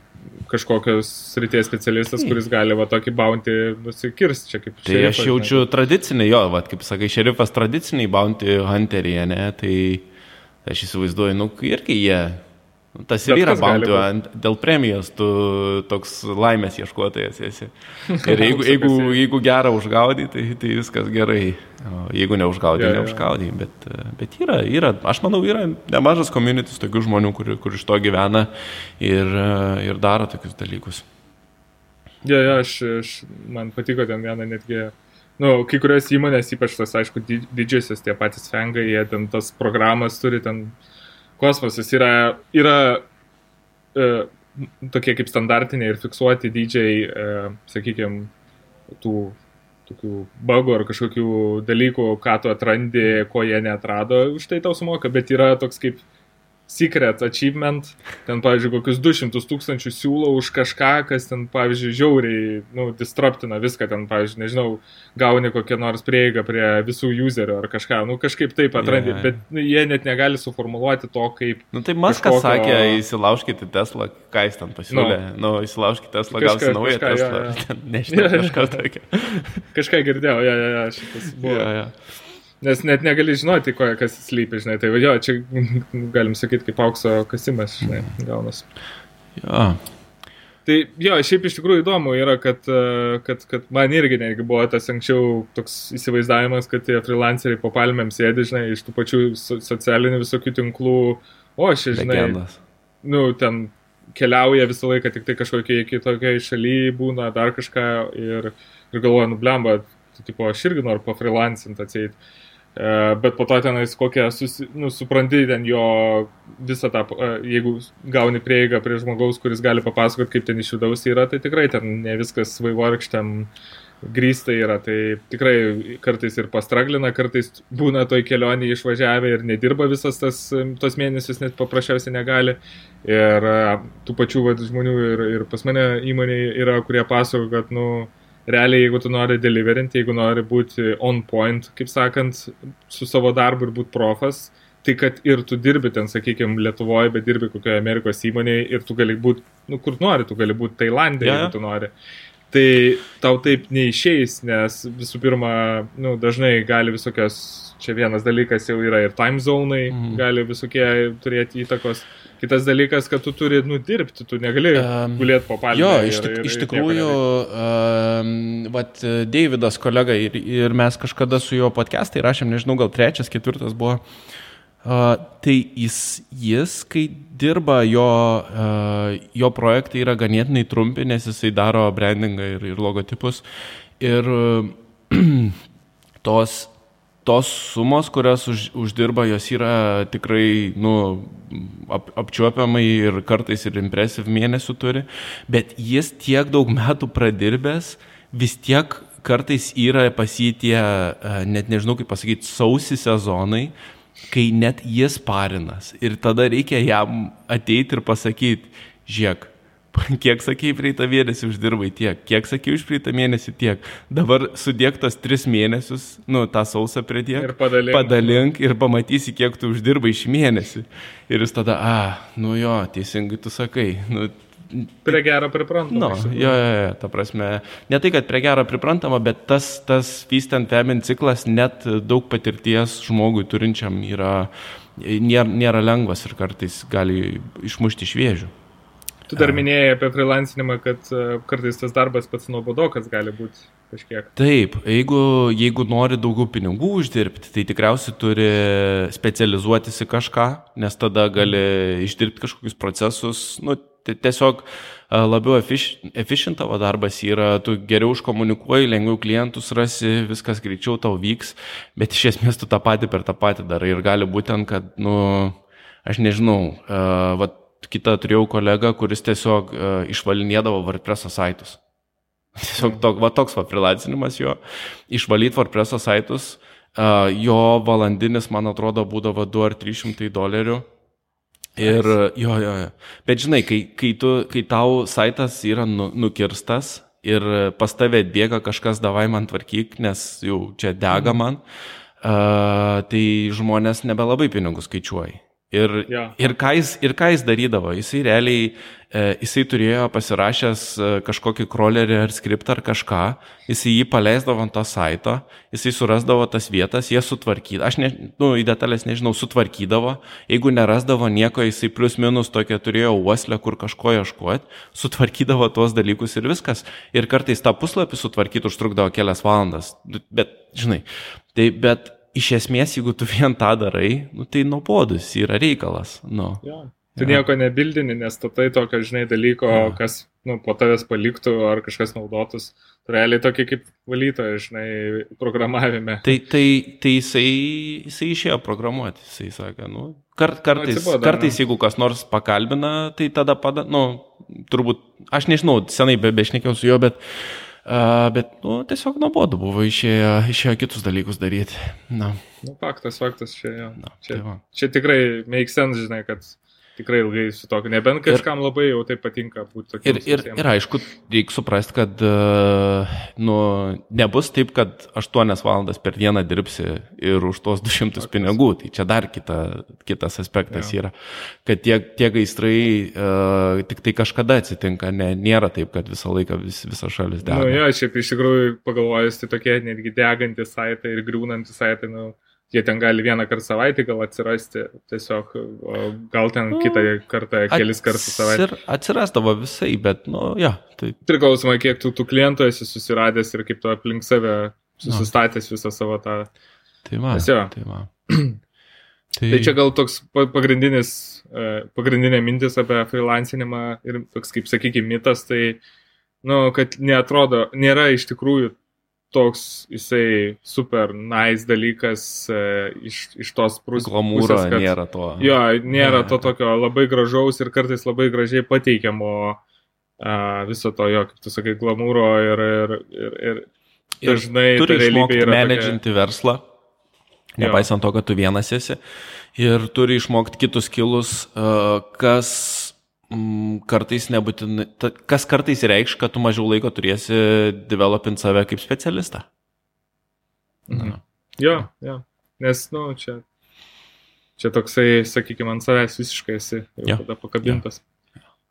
Speaker 2: kažkokios srities specialistas, kuris gali va tokį bounty nusikirsti čia kaip
Speaker 1: Tai aš
Speaker 2: šerifas,
Speaker 1: jaučiu tradicinį, jo, vat, kaip sakai, šerifas tradiciniai bounty hunteriai, ne, tai aš įsivaizduoju, nu, irgi jie, tas ir yra bounty, dėl premijos tu toks laimės ieškotojas esi. Ir jeigu, jeigu, jeigu gerą užgaudai, tai, tai viskas gerai. O jeigu neužgaudai,
Speaker 2: Jo, jo.
Speaker 1: neužgaudai. Bet, bet yra, yra, aš manau, yra nemažas komunitis tokių žmonių, kur, kur iš to gyvena ir, ir daro tokius dalykus.
Speaker 2: Jo, jo, aš, aš, man patiko ten viena netgi, nu, kai kurios įmonės, ypač tas, aišku, di- didžiosios, tie patys fengai, jie ten tas programas turi, ten kosmosas yra, yra e, tokie kaip standartiniai ir fiksuoti dydžiai, e, sakykime, tų tokių bugų ar kažkokių dalykų, ką tu atrandi, ko jie neatrado, už tai tau sumoka, bet yra toks kaip secret achievement, ten, pavyzdžiui, kokius 200 tūkstančių siūlo už kažką, kas ten, pavyzdžiui, žiauriai, nu, disruptina viską, ten, pavyzdžiui, nežinau, gauni kokią nors prieigą prie visų userių ar kažką, nu, kažkaip taip atrandi,
Speaker 1: jo.
Speaker 2: bet nu, jie net negali suformuoluoti to, kaip
Speaker 1: Nu tai Maskas
Speaker 2: Kažkokio-
Speaker 1: sakė, įsilaužkite Teslą, ką jis ten pasiūlė. Nu, nu įsilaužkite Teslą,
Speaker 2: Kažką-
Speaker 1: gausi naują
Speaker 2: kažką,
Speaker 1: Teslą.
Speaker 2: jo.
Speaker 1: Ten Nežinau,
Speaker 2: jo.
Speaker 1: kažką tokio.
Speaker 2: kažką girdėjau, ja, ja, ja, šitas buvo.
Speaker 1: Ja, ja.
Speaker 2: Nes net negali žinoti, ko, kas slypi, žinai. Tai jo, čia galim sakyti, kaip aukso kasimas, žinai, gaunas.
Speaker 1: Ja.
Speaker 2: Tai jo, šiaip iš tikrųjų įdomu yra, kad, e, kad, kad man irgi netgi buvo tas anksčiau toks įsivaizdavimas, kad tie freelanceriai po palmėm sėdi, žinai, iš tų pačių so, socialinių visokių tinklų, o aš, žinai,
Speaker 1: Legendas.
Speaker 2: nu, ten keliauja visą laiką tik tai kažkokiai kitokiai šalyje būna, dar kažką ir, ir galvoja, nu, blemba, tai, tipo, aš irgi noriu pafreelancinti atseit. E, Bet po to tenais kokią, susi, nu, supranti ten jo visą tą, e, jeigu gauni prieigą prie žmogaus, kuris gali papasakoti, kaip ten iš vidaus yra, tai tikrai ten ne viskas vaivorkščiam grįsta yra, tai tikrai kartais ir pastraglina, kartais būna toj kelionėje išvažiavę ir nedirba visas tas, tos mėnesius, net paprasčiausiai negali. Ir e, tų pačių vat, žmonių ir, ir pas mane įmonėje yra, kurie pasako, kad, nu, realiai, jeigu tu nori deliverinti, jeigu nori būti on point, kaip sakant, su savo darbu ir būti profas, tai kad ir tu dirbi ten, sakykime, Lietuvoje, bet dirbi kokioje Amerikos įmonėje ir tu gali būti, nu, kur nori, tu gali būti Tailandė,
Speaker 1: jo.
Speaker 2: jeigu tu nori. Tai tau taip neišeis, nes visų pirma, nu, dažnai gali visokios, čia vienas dalykas jau yra ir time zonai, mm. gali visokie turėti įtakos. Kitas dalykas, kad tu turi nudirbti, tu negali um, gulėti po palmę.
Speaker 1: Jo,
Speaker 2: ir-
Speaker 1: iš, tik,
Speaker 2: ir-
Speaker 1: iš tikrųjų, um, vat, Davidas kolega ir, ir mes kažkada su juo podcast'ai rašėm, nežinau, gal trečias, ketvirtas buvo. Uh, tai jis, jis, kai dirba, jo, uh, jo projektai yra ganėtinai trumpi, nes jisai daro brandingą ir, ir logotipus. Ir uh, tos, tos sumos, kurias už, uždirba, jos yra tikrai nu, ap, apčiuopiamai ir kartais ir impresyv mėnesių turi, bet jis tiek daug metų pradirbęs, vis tiek kartais yra pasitie, net nežinau kaip pasakyti, sausi sezonai, kai net jis parinas. Ir tada reikia jam ateiti ir pasakyti, žiūrėk, kiek sakėjai praeitą mėnesį uždirbai tiek, kiek sakėjai už praeitą mėnesį tiek, dabar sudėk tas tris mėnesius, nu, tą sausą pridėk,
Speaker 2: ir padalink.
Speaker 1: padalink ir pamatysi, kiek tu uždirbai šį mėnesį. Ir jis tada, a, nu jo, teisingai tu sakai, nu,
Speaker 2: Prie gero priprantama.
Speaker 1: Nu, jo, jo, jo, ta prasme, ne tai, kad prie gero priprantama, bet tas, tas feast and famine ciklas net daug patirties žmogui turinčiam yra, nėra, nėra lengvas ir kartais gali išmušti iš vėžių.
Speaker 2: Tu dar minėjai apie freelancinimą, kad e, kartais tas darbas pats nuobodokas gali būti kažkiek.
Speaker 1: Taip, jeigu, jeigu nori daugiau pinigų uždirbti, tai tikriausiai turi specializuotis į kažką, nes tada gali išdirbti kažkokius procesus, nu, tiesiog labiau efficient tavo darbas yra, tu geriau užkomunikuoji, lengviau klientus rasi, viskas greičiau tau vyks, bet iš esmės tu tą patį per tą patį darai. Ir gali būtent, kad, nu, aš nežinau, uh, vat, kitą turėjau kolegą, kuris tiesiog uh, išvalinėdavo WordPress saitus. Tiesiog tok, va, toks va freelancinimas jo, išvalyti WordPress saitus, uh, jo valandinis, man atrodo, būdavo 2 ar 300 dolerių Ir jo, jo, jo. Bet žinai, kai, kai, tu, kai tau saitas yra nu, nukirstas ir pas tave atbėga kažkas, davai man tvarkyk, nes jau čia dega man, uh, tai žmonės nebelabai pinigus skaičiuoja. Ir, ja. ir, ką jis, ir ką jis darydavo? Jisai realiai, e, jisai turėjo pasirašęs e, kažkokį crawlerį ar skriptą ar kažką, jisai jį paleisdavo ant to saito, jisai surasdavo tas vietas, jie sutvarkydavo, aš ne, nu, į detalės nežinau, sutvarkydavo, jeigu nerasdavo nieko, jisai plus minus tokia turėjo uoslę, kur kažko ieškoti, sutvarkydavo tuos dalykus ir viskas. Ir kartais tą puslapį sutvarkyti užtrukdavo kelias valandas. Bet, žinai, tai bet iš esmės, jeigu tu vien tą darai, nu, tai nuobodus yra reikalas. Nu.
Speaker 2: Ja. Tu ja. nieko nebildini, nes tatai tokio, žinai, dalyko, ja. kas nu, po tavęs paliktų ar kažkas naudotus. Tu realiai tokie kaip valytoja, žinai, programavime.
Speaker 1: Tai, tai, tai jisai, jisai išėjo programuoti, jisai sakė, nu, kart, kartais, nu, kartais jeigu kas nors pakalbina, tai tada pada, nu, turbūt, aš nežinau, senai be, bešnekėjau su juo, bet uh, bet, nu, tiesiog nuobodu buvo, išėjo, išėjo kitus dalykus daryti. Na.
Speaker 2: Nu, faktas, faktas, čia, ja. Na, čia, tai va. čia tikrai make sense, žinai, kad tikrai ilgai su tokiu, nebent kažkam ir, labai jau tai patinka būti tokiu.
Speaker 1: Ir, ir, ir aišku, reikia suprasti, kad uh, nu, nebus taip, kad 8 valandas per dieną dirbsi ir už tos 200 Faktas. pinigų. Tai čia dar kita, kitas aspektas ja. yra, kad tie, tie gaisrai uh, tik tai kažkada atsitinka, ne, nėra taip, kad visą laiką vis, visa šalis dega.
Speaker 2: Na, nu, jo, šiaip iš tikrųjų pagalvojus, tai tokie netgi degantis saitai ir griūnantis saitai, nu, jie ten gali vieną kartą savaitę gal atsirasti, tiesiog gal ten nu, kitą kartą kelis kartus savaitę.
Speaker 1: Ir atsirasdavo visai, bet, nu, jo. Tai...
Speaker 2: Priklausomai, kiek tu tų klientų esi susiradęs ir kaip tu aplink save susistatęs visą savo tą.
Speaker 1: Tai va.
Speaker 2: Jo. Tai, va. tai... tai čia gal toks pagrindinis, e, pagrindinė mintis apie freelancinimą ir toks, kaip sakykime, mitas, tai, nu, kad neatrodo, nėra iš tikrųjų toks jisai super nice dalykas e, iš, iš tos pusės.
Speaker 1: Glamūro kad, nėra to.
Speaker 2: Jo, nėra to tokio labai gražaus ir kartais labai gražiai pateikiamo a, viso to, jo, kaip tu sakai, glamūro ir, ir, ir, ir, ir dažnai
Speaker 1: turi išmokti menedžinti tokia... verslą, nepaisant to, kad tu vienas esi, ir turi išmokti kitus kilus, a, kas kartais nebūtinai, kas kartais reikš, kad tu mažiau laiko turėsi developint save kaip specialistą.
Speaker 2: Mhm. Jo, jo, nes, nu, čia, čia toksai, sakykime, ant savęs visiškai esi jau tada pakabintas. Jo.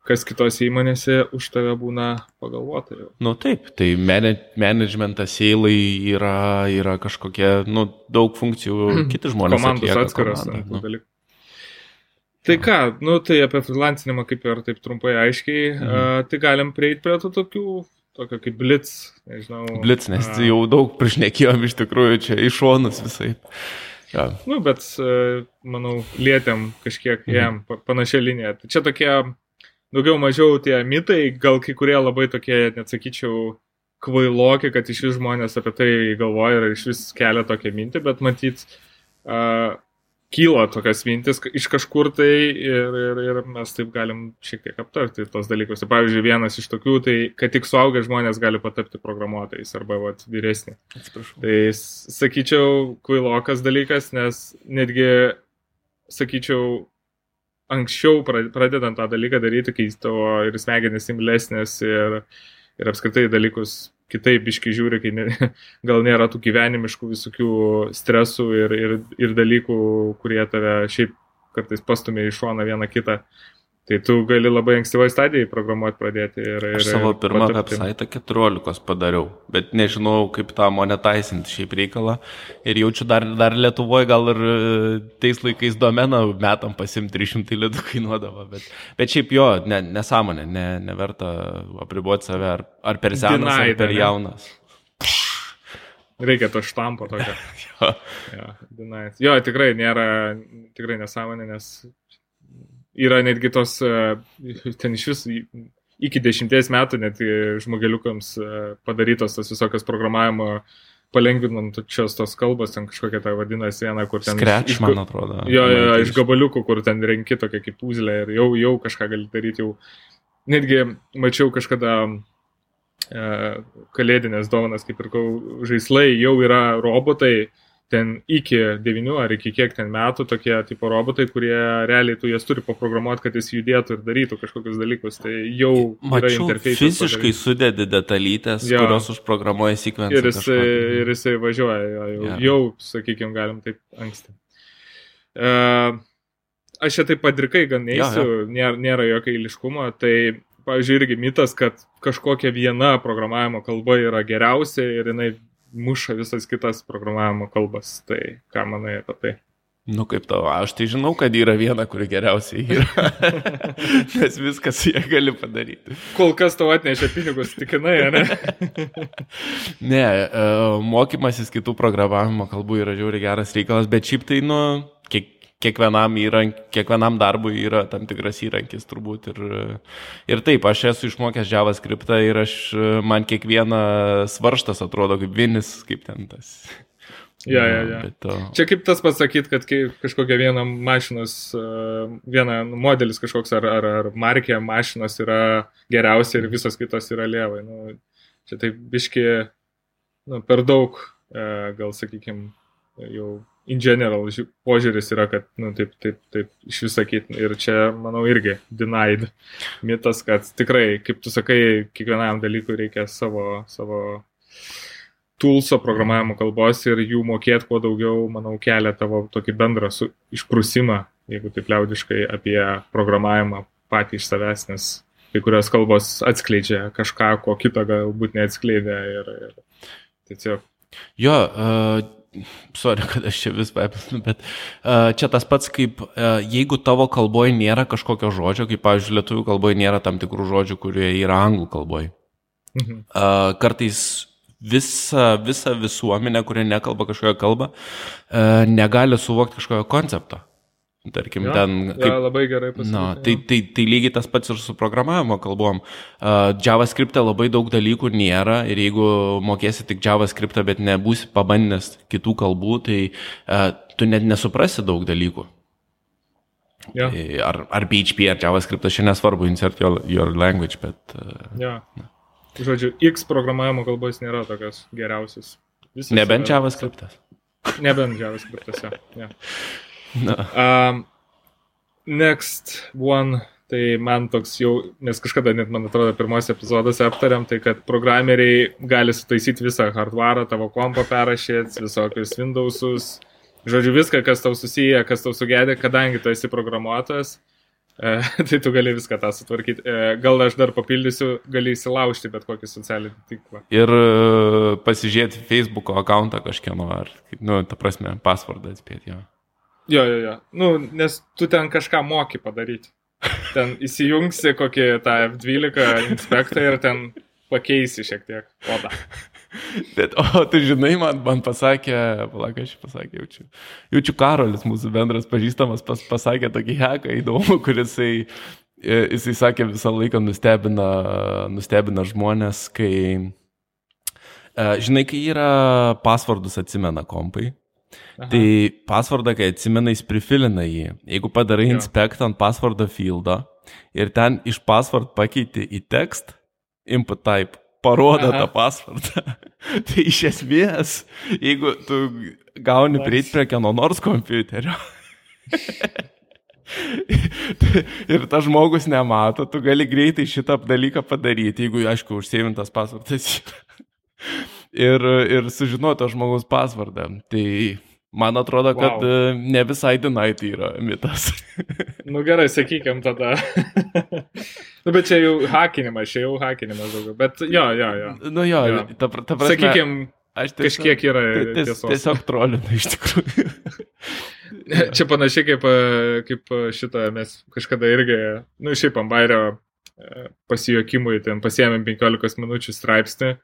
Speaker 2: Kas kitose įmonėse už tave būna pagalvota jau.
Speaker 1: Nu taip, tai managementas, seilai yra, yra kažkokie, nu, daug funkcijų, kiti žmonės.
Speaker 2: Komandos atskiras. Komandą, nu. Tai ką, nu tai apie freelancinimą kaip ir taip trumpai aiškiai, mhm. uh, tai galim prieiti prie tų tokių, tokio kaip blitz, nežinau.
Speaker 1: Blitz, nes uh, jau daug prašnekėjom iš tikrųjų čia iš šonus visai. Ja.
Speaker 2: Nu, bet, manau, lietėm kažkiek
Speaker 1: Mhm.
Speaker 2: jam pa- panašią liniją. Tai čia tokie daugiau mažiau tie mitai, gal kai kurie labai tokie, net sakyčiau, kvailoki, kad iš vis žmonės apie tai galvoja ir iš vis kelia tokią mintį, bet matyt, uh, kyla tokias mintis iš kažkur tai ir, ir, ir mes taip galim šiek tiek aptarti tos dalykus. Tai pavyzdžiui, vienas iš tokių, tai kad tik suaugę žmonės gali patapti programuotojais arba vat, vyresni.
Speaker 1: Atsiprašau.
Speaker 2: Tai sakyčiau, kvailokas dalykas, nes netgi, sakyčiau, anksčiau pra- pradedant tą dalyką daryti, kai tavo ir smegenys imlesnės ir, ir apskritai dalykus kitaip iški žiūri, kai ne, gal nėra tų gyvenimiškų visokių stresų ir, ir, ir dalykų, kurie tave šiaip kartais pastumė į šoną vieną kitą. Tai tu gali labai ankstyvoje stadijoje programuoti pradėti. Ir, ir,
Speaker 1: Aš savo
Speaker 2: ir
Speaker 1: pirmą website 14 padariau, bet nežinau, kaip tą monetaisinti šiaip reikalą. Ir jaučiu dar, dar Lietuvoje gal ir e, tais laikais domeną metam pasim 300 litų kainuodavo. Bet, bet šiaip jo, ne, nesąmonė, ne, neverta apriboti save ar, ar per senas,
Speaker 2: Denied,
Speaker 1: ar per jaunas.
Speaker 2: Reikia to štampo tokio.
Speaker 1: Jo.
Speaker 2: Jo, jo, tikrai nėra, tikrai nesąmonė, nes yra netgi tos, e, ten iš vis iki dešimties metų net žmogeliukams e, padarytos tos visokios programavimo palengvinančios tos kalbos, ten kažkokia tai vadinasi viena, kur ten...
Speaker 1: Scratch,
Speaker 2: iš-
Speaker 1: man atrodo.
Speaker 2: Jo, jo, jo, iš gabaliukų, kur ten renki tokia kaip puzlė ir jau, jau kažką gali daryti. Jau. Netgi mačiau kažkada e, kalėdinės dovanas, kaip ir žaislai, jau yra robotai, ten iki 9 ar iki kiek ten metų tokie tipo robotai, kurie realiai tu jas turi paprogramuoti, kad jis judėtų ir darytų kažkokius dalykus. Tai jau yra
Speaker 1: Mačiau, fiziškai sudedi detalytės,
Speaker 2: Jo.
Speaker 1: kurios užprogramuoja sekvenciją.
Speaker 2: Ir jisai, ir jisai važiuoja, jau, yeah. jau sakykime, galim taip anksti. Uh, aš čia taip padrikai gan neįsiu,
Speaker 1: Jo,
Speaker 2: nėra, nėra jokio eiliškumo, tai, pavyzdžiui, irgi mitas, kad kažkokia viena programavimo kalba yra geriausia ir jinai muša visas kitas programavimo kalbas. Tai ką manai apie tai?
Speaker 1: Nu kaip tavo, aš tai žinau, kad yra viena, kuri geriausiai yra. Nes viskas jie gali padaryti.
Speaker 2: Kol kas tau atnešė pinigus, tikinai, ne?
Speaker 1: Ne, e, mokymasis kitų programavimo kalbų yra žiauriai geras reikalas, bet šiaip tai, nu, kiek, kiekvienam, įrank, kiekvienam darbui yra tam tikras įrankis turbūt. Ir, ir taip, aš esu išmokęs JavaScript ir aš, man kiekvienas svarštas atrodo kaip vienis, kaip ten tas.
Speaker 2: Ja, ja, ja.
Speaker 1: Bet, o,
Speaker 2: Čia kaip tas pasakyt, kad kažkokia viena mašinos, e, viena modelis kažkoks ar, ar, ar markė mašinos yra geriausia ir visos kitos yra lievai. Nu, čia taip biški nu, per daug, e, gal sakykime, jau in general ži- požiūris yra, kad nu, taip, taip, taip iš vis sakyti. Ir čia, manau, irgi denied mitas, kad tikrai, kaip tu sakai, kiekvienam dalykui reikia savo, savo toolso programavimo kalbos ir jų mokėti kuo daugiau, manau, kelia tavo tokį bendrą su, išprusimą, jeigu taip liaudiškai, apie programavimą patį iš savęs, nes kai kurios kalbos atskleidžia kažką, ko kito galbūt neatskleidė ir, ir tiesiog.
Speaker 1: Jo, uh, sorry, kad aš čia vis paėpinu, bet uh, čia tas pats kaip, uh, jeigu tavo kalboje nėra kažkokio žodžio, kaip, pavyzdžiui, lietuvių kalboje nėra tam tikrų žodžių, kurie yra anglų kalboje.
Speaker 2: Mhm.
Speaker 1: Uh, kartais visa, visa visuomenė, kurie nekalba kažkokią kalbą, uh, negali suvokti kažkokio koncepto. Tarkim,
Speaker 2: Jo,
Speaker 1: ten kaip
Speaker 2: labai gerai pasakyti.
Speaker 1: tai, tai, tai lygiai tas pats ir su programavimo kalbom. Uh, JavaScript labai daug dalykų nėra ir jeigu mokėsi tik JavaScript, bet nebūsi pabandęs kitų kalbų, tai uh, tu net nesuprasi daug dalykų.
Speaker 2: Ja,
Speaker 1: Tai Ar, ar PHP, ar JavaScript, čia nesvarbu, insert your, your language, bet... Uh,
Speaker 2: ja. Žodžiu, X programavimo kalbos nėra tokios geriausios. Visos
Speaker 1: nebent JavaScriptas.
Speaker 2: Nebent JavaScriptas, ja. ja.
Speaker 1: Na,
Speaker 2: Um, next one, tai man toks jau, nes kažkada net, man atrodo, pirmose epizoduose aptariam, tai kad programeriai gali sutaisyti visą hardware, tavo kompą perrašyti, visokius Windowsus, žodžiu, viską, kas tau susiję, kas tau sugedė, kadangi tu esi programuotojas. e, Tai tu gali viską tą sutvarkyti. E, Gal aš dar papildysiu, gali įsilaužti bet kokį socialinį tinklą.
Speaker 1: ir uh, pasižiūrėti Facebook'o akantą kažkieno, ar, nu, ta prasme, pasvardą atspėti jo.
Speaker 2: Jo, jo, jo. Nu, nes tu ten kažką moki padaryti. Ten įsijungsi kokį tą F12 inspektą ir ten pakeisi šiek tiek kodą.
Speaker 1: Bet, o tu žinai, man, man pasakė, palauk, aš pasakė, jaučiu. Jaučiu Karolis, mūsų bendras pažįstamas, pas, pasakė tokį heką įdomų, kuris jisai, jisai sakė visą laiką nustebina, nustebina žmonės, kai, žinai, kai yra pasvardus atsimena kompai. Aha. Tai pasvardą, kai atsimena, jis prifilina jį. Jeigu padarai inspect ant pasvardo fieldo ir ten iš pasvard pakeiti į tekst, input type, parodo Aha. tą pasvardą. tai iš esmės, jeigu tu gauni prieiti prie kieno nors kompiuterio. ir tas žmogus nemato, tu gali greitai šitą dalyką padaryti, jeigu, aišku, užsėvintas pasvardas. ir, ir sužinoti žmogaus pasvardą. Tai Man atrodo, kad wow. E, ne visai Dinait yra mitas.
Speaker 2: nu gerai, sakykim tada. nu, bet čia jau hakinimas, čia jau hakinimas daugiau. Bet jo, jo, jo.
Speaker 1: Nu jo, jo. ta, ta prasme.
Speaker 2: Sakykim, aš tiesiog, kažkiek yra.
Speaker 1: Ties, tiesos. Tiesiog trolina iš tikrųjų.
Speaker 2: čia panašiai kaip, e, kaip šitą mes kažkada irgi, nu šiaip ambairio e, pasijokimui, ten pasiemėm 15 minučių straipsnį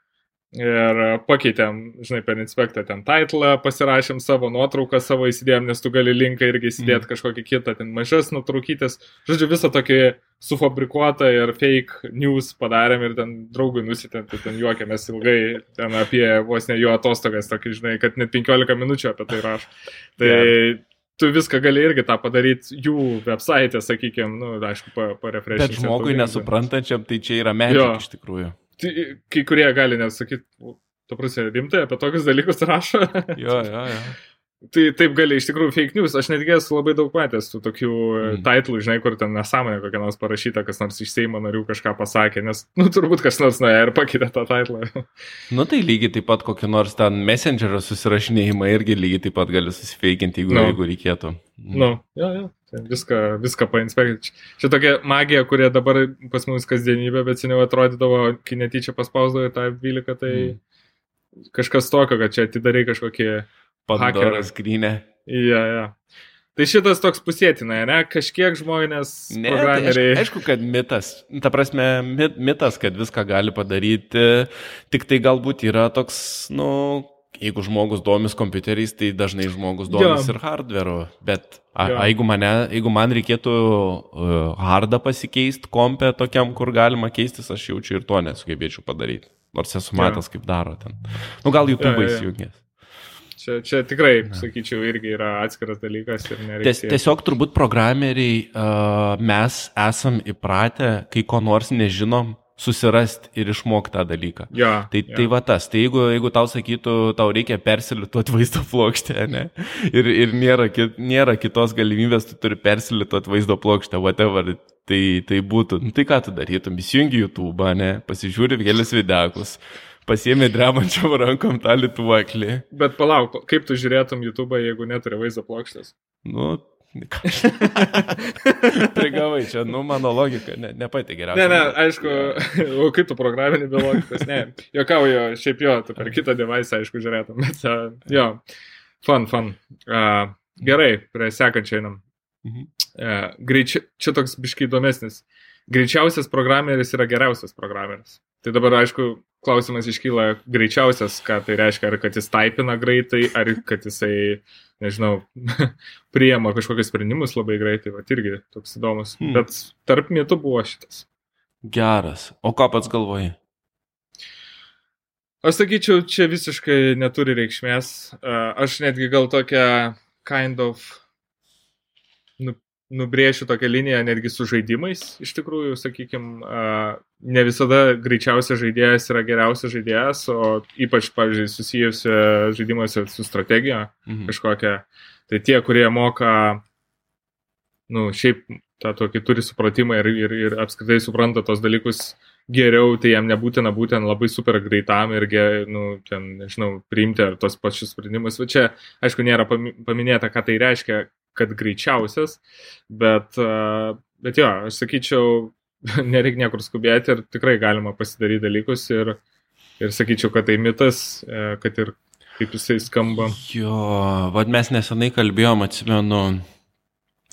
Speaker 2: Ir pakeitėm, žinai, per inspektą ten titlą, pasirašėm savo nuotrauką, savo įsidėjom, nes tu gali linką irgi įsidėti mm. kažkokį kitą, ten mažas nuotraukytės. Žodžiu, visą tokį sufabrikuotą ir fake news padarėm ir ten draugui nusitėm, tai ten juokėmės ilgai, ten apie vos ne jo atostogas, tokį, žinai, kad net 15 minučių apie tai rašo. Tai yeah. tu viską gali irgi tą padaryti jų website, sakykime, nu, aišku, parefrešinti.
Speaker 1: Bet žmogui nesuprantančiam, tai čia yra medžiaga iš tikrųjų.
Speaker 2: Tai kai kurie gali nesakyti, tu prasė, rimtai apie tokius dalykus rašo.
Speaker 1: jo, jo, jo.
Speaker 2: Tai taip gali, iš tikrųjų, fake news. Aš netgi esu labai daug matęs tų tokių mm. titlų, žinai, kur ten nesąmonė kokia nors parašyta, kas nors iš Seimo narių kažką pasakė, nes, nu, turbūt kas nors nuėjo ir pakeitė tą titlą.
Speaker 1: nu, tai lygiai taip pat kokį nors ten messengerio susirašinėjimą irgi lygiai taip pat gali susifeikinti, jeigu, no. jeigu reikėtų.
Speaker 2: Mm. Nu, jo, jo. Viską, viską painspekti. Čia tokia magija, kurie dabar pas mus kasdienybė, bet seniau atrodydavo, kai netyčia paspausdavo tą 12, tai mm. kažkas tokio, kad čia atidarai kažkokį
Speaker 1: Pandora skrynę.
Speaker 2: Ja, ja. Tai šitas toks pusėtina, ne? Kažkiek žmonės.
Speaker 1: Ne, programeriai... tai aišku, kad mitas. Ta prasme, mit, mitas, kad viską gali padaryti. Tik tai galbūt yra toks, nu, jeigu žmogus domis kompiuteriais, tai dažnai žmogus domis ja. ir hardveru. Bet a, ja. a, jeigu, mane, jeigu man reikėtų uh, hardą pasikeisti kompę tokiam, kur galima keistis, aš jaučiu ir to nesugebėčiau padaryti. Nors esu matęs, ja. kaip daro ten. Nu, gal YouTube ja, ja, įsijungęs.
Speaker 2: Čia, čia tikrai, Na. sakyčiau, irgi yra atskiras dalykas ir nereikia.
Speaker 1: Ties, tiesiog turbūt programeriai uh, mes esam įpratę, kai ko nors nežinom, susirasti ir išmokti tą dalyką.
Speaker 2: Ja,
Speaker 1: tai,
Speaker 2: ja.
Speaker 1: tai va tas, tai jeigu, jeigu tau sakytų, tau reikia persilituoti vaizdo plokštę, ne? Ir, ir nėra, nėra kitos galimybės, tu turi persilituoti vaizdo plokštę, whatever, tai, tai būtų. Nu, tai ką tu darytum? Įsijungi YouTube, ne? Pasižiūri kelias videkus pasiemė dremančiam rankom tą lituoklį.
Speaker 2: Bet palauk, kaip tu žiūrėtum YouTube, jeigu neturi vaizdo plokštės?
Speaker 1: Nu, Prigavai, čia, nu, mano logika, ne, ne pati geriausia.
Speaker 2: Ne, ne, aišku, o kaip tu programinį biologikas, ne, jokauju, šiaip jo, tu per kitą devaisą, aišku, žiūrėtum, bet uh, jo, fun, fun. Uh, gerai, prie sekančio einam. Mhm. Uh, greičia, čia toks biškai įdomesnis. Greičiausias programeris yra geriausias programeris. Tai dabar, aišku, klausimas iškyla greičiausias, ką tai reiškia, ar kad jis taipina greitai, ar kad jisai, nežinau, priema kažkokius sprendimus labai greitai, va, irgi toks įdomus. Hmm. Bet tarp mitų buvo šitas.
Speaker 1: Geras. O ką pats galvoji?
Speaker 2: Aš sakyčiau, čia visiškai neturi reikšmės. Aš netgi gal tokią kind of nubrėšiu tokią liniją netgi su žaidimais. Iš tikrųjų, sakykime, ne visada greičiausias žaidėjas yra geriausias žaidėjas, o ypač, pavyzdžiui, susijusi žaidimuose su strategija mhm. kažkokia. Tai tie, kurie moka, nu, šiaip tą tokį turi supratimą ir, ir, ir apskritai supranta tos dalykus geriau, tai jam nebūtina būtent labai super greitam ir, nu, ten, nežinau, priimti ar tos pačius sprendimus. Va čia, aišku, nėra paminėta, ką tai reiškia, kad greičiausias, bet, bet jo, aš sakyčiau, nereikia niekur skubėti ir tikrai galima pasidaryti dalykus ir, ir sakyčiau, kad tai mitas, e, kad ir kaip jisai skamba.
Speaker 1: Jo, vad mes nesenai kalbėjom, atsimenu,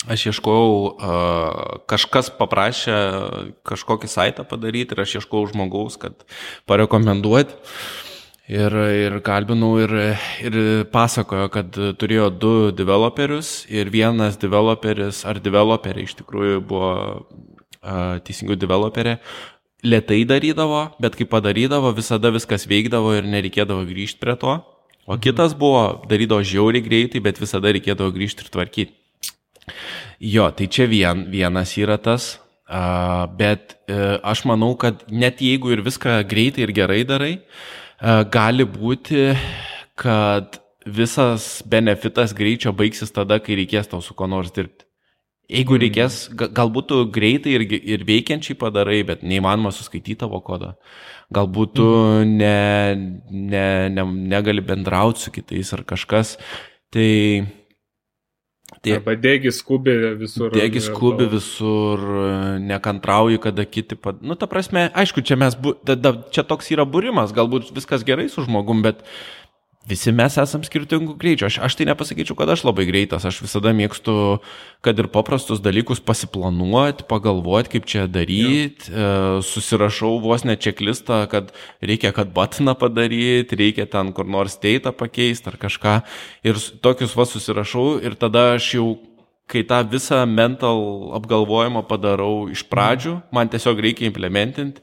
Speaker 1: aš ieškojau, uh, kažkas paprašė kažkokį saitą padaryti ir aš ieškojau žmogaus, kad parekomenduoti. Ir, ir kalbinau ir, ir pasakojo, kad turėjo du developerius ir vienas developeris ar developeriai iš tikrųjų buvo uh, teisingų developerė, lietai darydavo, bet kai padarydavo, visada viskas veikdavo ir nereikėdavo grįžti prie to. O kitas buvo, darydavo žiauriai greitai, bet visada reikėdavo grįžti ir tvarkyti. Jo, tai čia vien, vienas yra tas, uh, bet uh, aš manau, kad net jeigu ir viską greitai ir gerai darai, uh, gali būti, kad visas benefitas greičio baigsis tada, kai reikės tau su ko nors dirbti. Jeigu reikės, galbūt tu greitai ir, ir veikiančiai padarai, bet neįmanoma suskaityti tavo kodą. Galbūt tu ne, ne, ne, negali bendrauti su kitais ar kažkas. Tai
Speaker 2: Tai, Arba dėgi skubi visur.
Speaker 1: Dėgi skubi visur, nekantrauji, kada kiti... Pad... Nu, ta prasme, aišku, čia, mes, bu... da, da, čia toks yra būrimas, galbūt viskas gerai su žmogum, bet visi mes esam skirtingų greičių. Aš, aš tai nepasakyčiau, kad aš labai greitas. Aš visada mėgstu, kad ir paprastus dalykus pasiplanuoti, pagalvoti, kaip čia daryti. E, susirašau vos ne čeklistą, kad reikia, kad batiną padaryti, reikia ten kur nors teitą pakeisti ar kažką. Ir tokius va susirašau ir tada aš jau kai tą visą mental apgalvojimą padarau iš pradžių, man tiesiog reikia implementinti,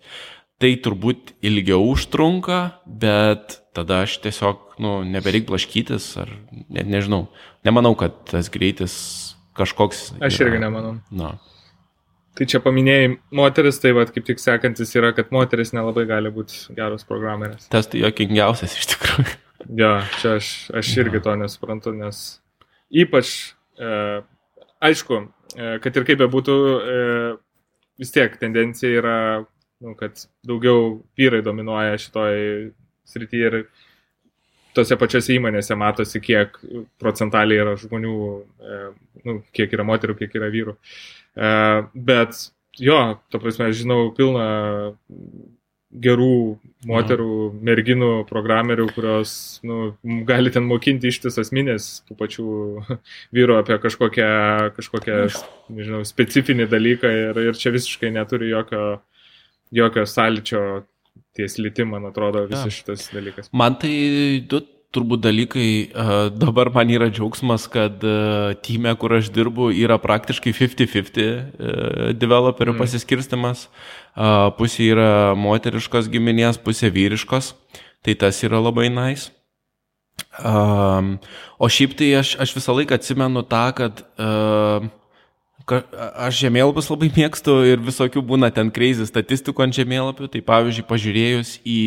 Speaker 1: tai turbūt ilgiau užtrunka, bet tada aš tiesiog, nu, nebereik blaškytis, ar net nežinau. Nemanau, kad tas greitis kažkoks.
Speaker 2: Aš yra. irgi nemanau.
Speaker 1: Na.
Speaker 2: Tai čia paminėjai moteris, tai vad kaip tik sekantis yra, kad moteris nelabai gali būti geros programerės.
Speaker 1: Tas tai jokingiausias iš tikrųjų.
Speaker 2: Ja, čia aš, aš irgi to nesuprantu, nes ypač, e, aišku, e, kad ir kaip bebūtų, e, vis tiek tendencija yra nu, kad daugiau vyrai dominuoja šitoj srityje ir tose pačiose įmonėse matosi, kiek procentaliai yra žmonių, e, nu, kiek yra moterų, kiek yra vyrų. E, bet jo, to prasme, žinau pilną gerų moterų, ja. merginų, programerių, kurios nu, gali ten mokinti ištisas minės tų pačių vyrų apie kažkokią, kažkokią nežinau, specifinį dalyką ir, ir čia visiškai neturi jokio jokio sąlyčio ties lytim, man atrodo, visas ja. šitas dalykas.
Speaker 1: Man tai du turbūt dalykai, dabar man yra džiaugsmas, kad tyme, kur aš dirbu, yra praktiškai 50-50 developerių mm. pasiskirstimas. Pusė yra moteriškos giminės, pusė vyriškos. Tai tas yra labai. Nice. Um, o šiaip tai aš, aš visą laiką atsimenu tą, kad uh, Aš žemėlapius labai mėgstu ir visokių būna ten kreizį statistikų ant žemėlapių. Tai pavyzdžiui, pažiūrėjus į,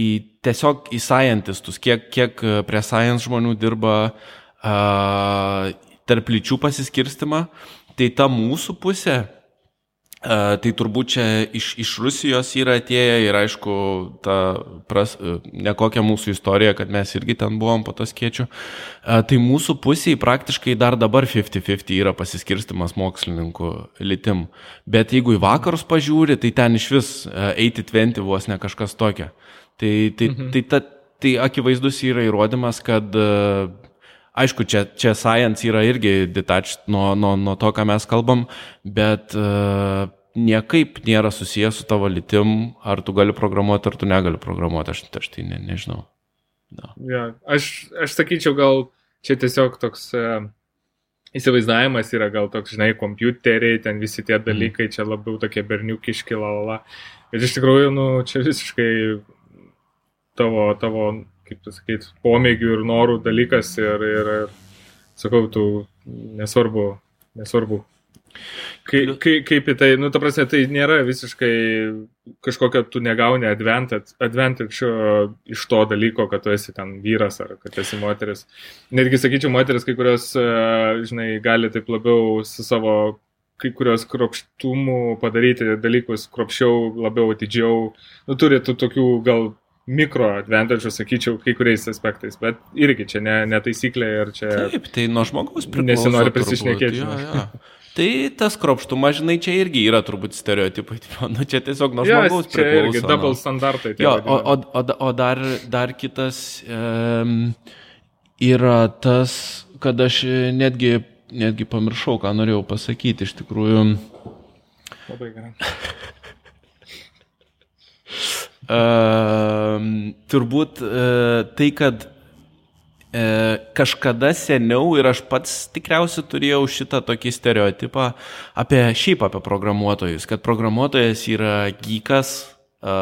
Speaker 1: į tiesiog į scientistus, kiek, kiek prie science žmonių dirba uh, tarp lyčių pasiskirstimą, tai ta mūsų pusė Tai turbūt čia iš, iš Rusijos yra atėję ir aišku, ta pras, nekokia mūsų istorija, kad mes irgi ten buvom po to skiečių. Tai mūsų pusėje praktiškai dar dabar 50-50 yra pasiskirstimas mokslininkų litim. Bet jeigu į vakarus pažiūri, tai ten iš vis 80-20 vos ne kažkas tokio. Tai, tai, mhm. tai, ta, tai akivaizdus yra įrodymas, kad Aišku, čia, čia science yra irgi detached nuo, nuo, nuo to, ką mes kalbam, bet uh, niekaip nėra susijęs su tavo litim, ar tu gali programuoti, ar tu negali programuoti, aš, aš tai ne, nežinau.
Speaker 2: No. Ja, aš, aš sakyčiau, gal čia tiesiog toks uh, įsivaizdavimas yra gal toks, žinai, kompiuteriai, ten visi tie mhm. dalykai, mm. čia labiau tokie berniukiški, lalala. Bet iš tikrųjų, nu, čia visiškai tavo, tavo kaip pasakyti, pomėgių ir norų dalykas ir, ir, sakau, tu nesvarbu, nesvarbu. Kai, kai, kaip į tai, nu, ta prasme, tai nėra visiškai kažkokio, tu negauni advantage iš to dalyko, kad tu esi ten vyras ar kad esi moteris. Netgi, sakyčiau, moteris kai kurios, e, žinai, gali taip labiau su savo kai kurios kropštumų padaryti dalykus kropščiau, labiau atidžiau. Nu, turi tų tokių gal mikro advantage'ų, sakyčiau, kai kuriais aspektais, bet irgi čia ne, ne taisyklė ir čia...
Speaker 1: Taip, tai nuo žmogaus priklauso.
Speaker 2: Nesinori prisišnekėti.
Speaker 1: Jo, jo. Tai tas kropštumas, žinai, čia irgi yra turbūt stereotipai. Nu, čia tiesiog nuo žmogaus
Speaker 2: yes, priklauso. Irgi double standartai.
Speaker 1: Jo, o, o, o, o dar, dar kitas um, yra tas, kad aš netgi, netgi pamiršau, ką norėjau pasakyti iš tikrųjų.
Speaker 2: Labai gerai.
Speaker 1: uh, turbūt uh, tai, kad E, kažkada seniau ir aš pats tikriausiai turėjau šitą tokį stereotipą apie šiaip apie programuotojus, kad programuotojas yra gykas, e,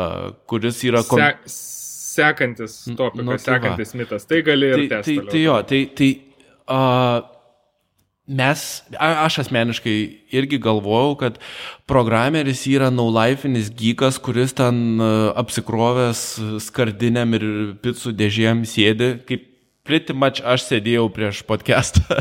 Speaker 1: kuris yra...
Speaker 2: Kom... Se, sekantis topikas, nu, tai sekantis va. mitas, tai gali ir
Speaker 1: tai, tai, tai jo, tai, tai uh, mes, aš asmeniškai irgi galvojau, kad programeris yra naulaifinis gykas, kuris ten apsikrovęs skardinėm ir picų dėžėm sėdi, kaip pretty much aš sėdėjau prieš podcastą,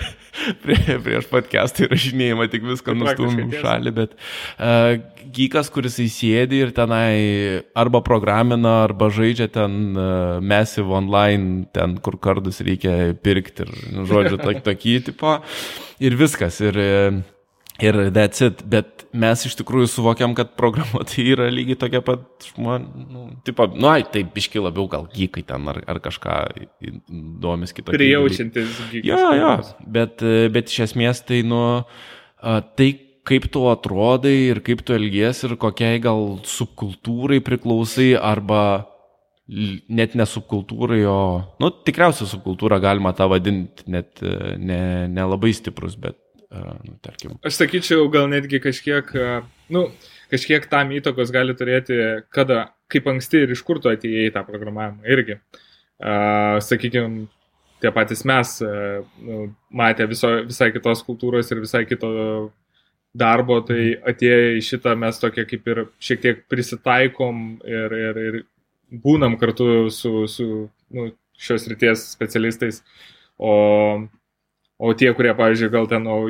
Speaker 1: prie, prieš podcastą įrašinėjimą, tik viską nustumėjau šalį, bet uh, gykas, kuris įsėdi ir tenai arba programina, arba žaidžia ten uh, Massive Online, ten kur kardus reikia pirkti ir, nu, žodžiu, tokį tipo. Ir viskas. Ir, uh, Ir that's it. Bet mes iš tikrųjų suvokiam, kad programuotojai yra lygiai tokia pat žmonė. Nu, tipo, nu, ai, taip, biški labiau gal gykai ten ar, ar kažką įdomis kitokia.
Speaker 2: Prijaučiantis gykai.
Speaker 1: Jo, jo. Bet, bet iš esmės tai, nu, tai kaip tu atrodai ir kaip tu elgiesi ir kokiai gal subkultūrai priklausai arba net ne subkultūrai, o, nu, tikriausiai subkultūrą galima tą vadinti, net nelabai ne, ne stiprus, bet nu, tarkim.
Speaker 2: Aš sakyčiau, gal netgi kažkiek, nu, kažkiek tam įtakos gali turėti, kada, kaip anksti ir iš kur tu atėjai į tą programavimą irgi. Uh, sakykime, tie patys mes uh, nu, matė viso, visai kitos kultūros ir visai kito darbo, tai atėję į šitą mes tokie kaip ir šiek tiek prisitaikom ir, ir, ir būnam kartu su, su nu, šios ryties specialistais. O O tie, kurie, pavyzdžiui, gal ten nuo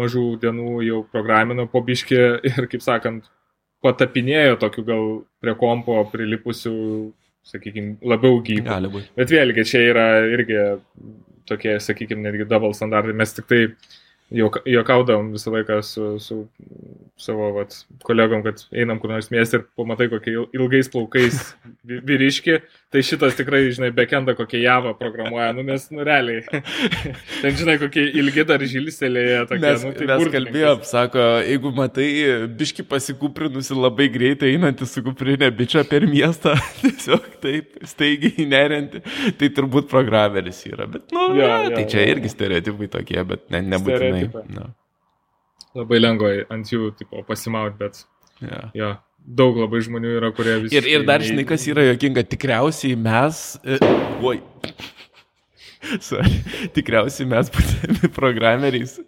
Speaker 2: mažų dienų jau programino po biškį ir, kaip sakant, patapinėjo tokiu gal prie kompo prilipusių, sakykime, labiau gyvų. Bet vėlgi, čia yra irgi tokie, sakykime, netgi double standartai. Mes tik tai juokaudavom visą laiką su, su savo vat, kolegom, kad einam kur nors miestą ir pamatai kokie ilgais plaukais vyriški, tai šitas tikrai, žinai, bekendą kokie javą programuoja, nu nes, nu realiai, ten, žinai, kokie ilgi dar žilstelėje. Tokie,
Speaker 1: mes
Speaker 2: nu, tai
Speaker 1: mes kalbėjom, sako, jeigu matai biški pasikūprinusi labai greitai einantį su kuprinė bičia per miestą, tiesiog taip staigiai nerinti, tai turbūt programeris yra, bet, nu, ja, ja, tai čia ja. irgi stereotipai tokie, bet ne, nebūtinai. No
Speaker 2: labai lengva ant jų tipo, pasimauti, bet yeah. jo, daug labai žmonių yra, kurie visi.
Speaker 1: Ir, ir dar žinai, kas yra jokinga, tikriausiai mes... E, oi. Sorry, tikriausiai mes būdami programeriais,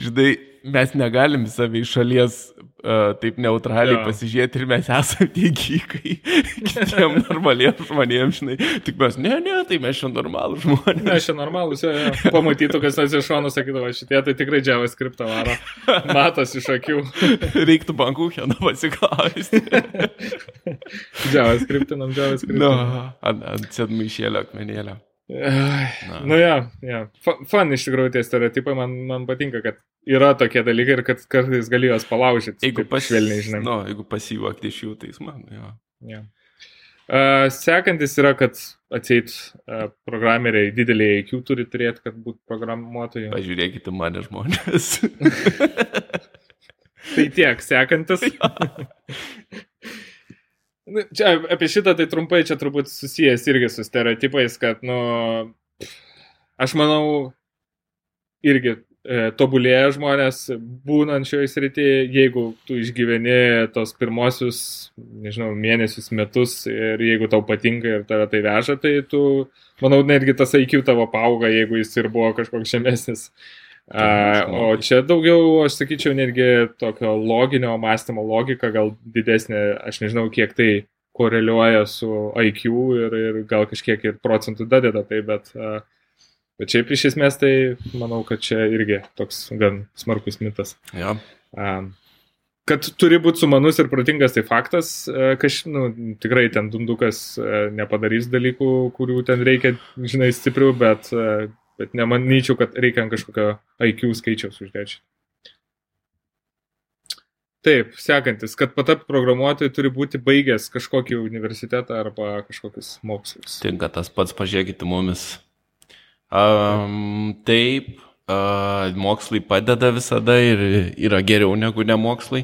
Speaker 1: žinai, mes negalim savai iš šalies uh, taip neutraliai ja. pasižiūrėti ir mes esame tie gykai, kitiem normaliems žmonėms, žinai, tik mes, ne, ne, tai mes čia normalūs žmonės.
Speaker 2: Mes čia normalūs, jo, jo. pamatytų, kas nors iš šono sakydavo, šitie tai tikrai JavaScript varo, matos iš akių.
Speaker 1: Reiktų bankų hieną pasiklausti.
Speaker 2: JavaScriptinam JavaScript.
Speaker 1: Nu, ant, ant sėdmaišėlio akmenėlio.
Speaker 2: Na, nu ja, ja. Fan iš tikrųjų tie stereotipai, man, man patinka, kad yra tokie dalykai ir kad kartais gali juos palaužyti.
Speaker 1: Jeigu pašvelniai, žinai. Nu, jeigu pasijuokti iš jų, tai man, jo.
Speaker 2: Ja. Uh, sekantis yra, kad atseit uh, programeriai didelį IQ turi turėti, kad būtų programuotojai.
Speaker 1: Pažiūrėkite mane žmonės.
Speaker 2: tai tiek, sekantis. Nu, čia apie šitą tai trumpai čia turbūt susijęs irgi su stereotipais, kad, nu, aš manau, irgi e, tobulėja žmonės būnant šioje srityje, jeigu tu išgyveni tos pirmosius, nežinau, mėnesius, metus ir jeigu tau patinka ir tave tai veža, tai tu, manau, netgi tas IQ tavo paauga, jeigu jis ir buvo kažkoks žemesnis. A, o čia daugiau, aš sakyčiau, netgi tokio loginio mąstymo logika gal didesnė, aš nežinau, kiek tai koreliuoja su IQ ir, ir gal kažkiek ir procentų dadeda tai, bet, bet šiaip iš esmės tai manau, kad čia irgi toks gan smarkus mitas.
Speaker 1: Ja.
Speaker 2: Kad turi būti sumanus ir protingas, tai faktas, kaž, nu, tikrai ten dundukas nepadarys dalykų, kurių ten reikia, žinai, stiprių, bet bet nemanyčiau, kad reikia kažkokio IQ skaičiaus uždėti. Taip, sekantis, kad patap programuotojai turi būti baigęs kažkokį universitetą arba kažkokius mokslus.
Speaker 1: Tinka tas pats, pažiūrėkite mumis. Um, taip, uh, mokslai padeda visada ir yra geriau negu nemokslai,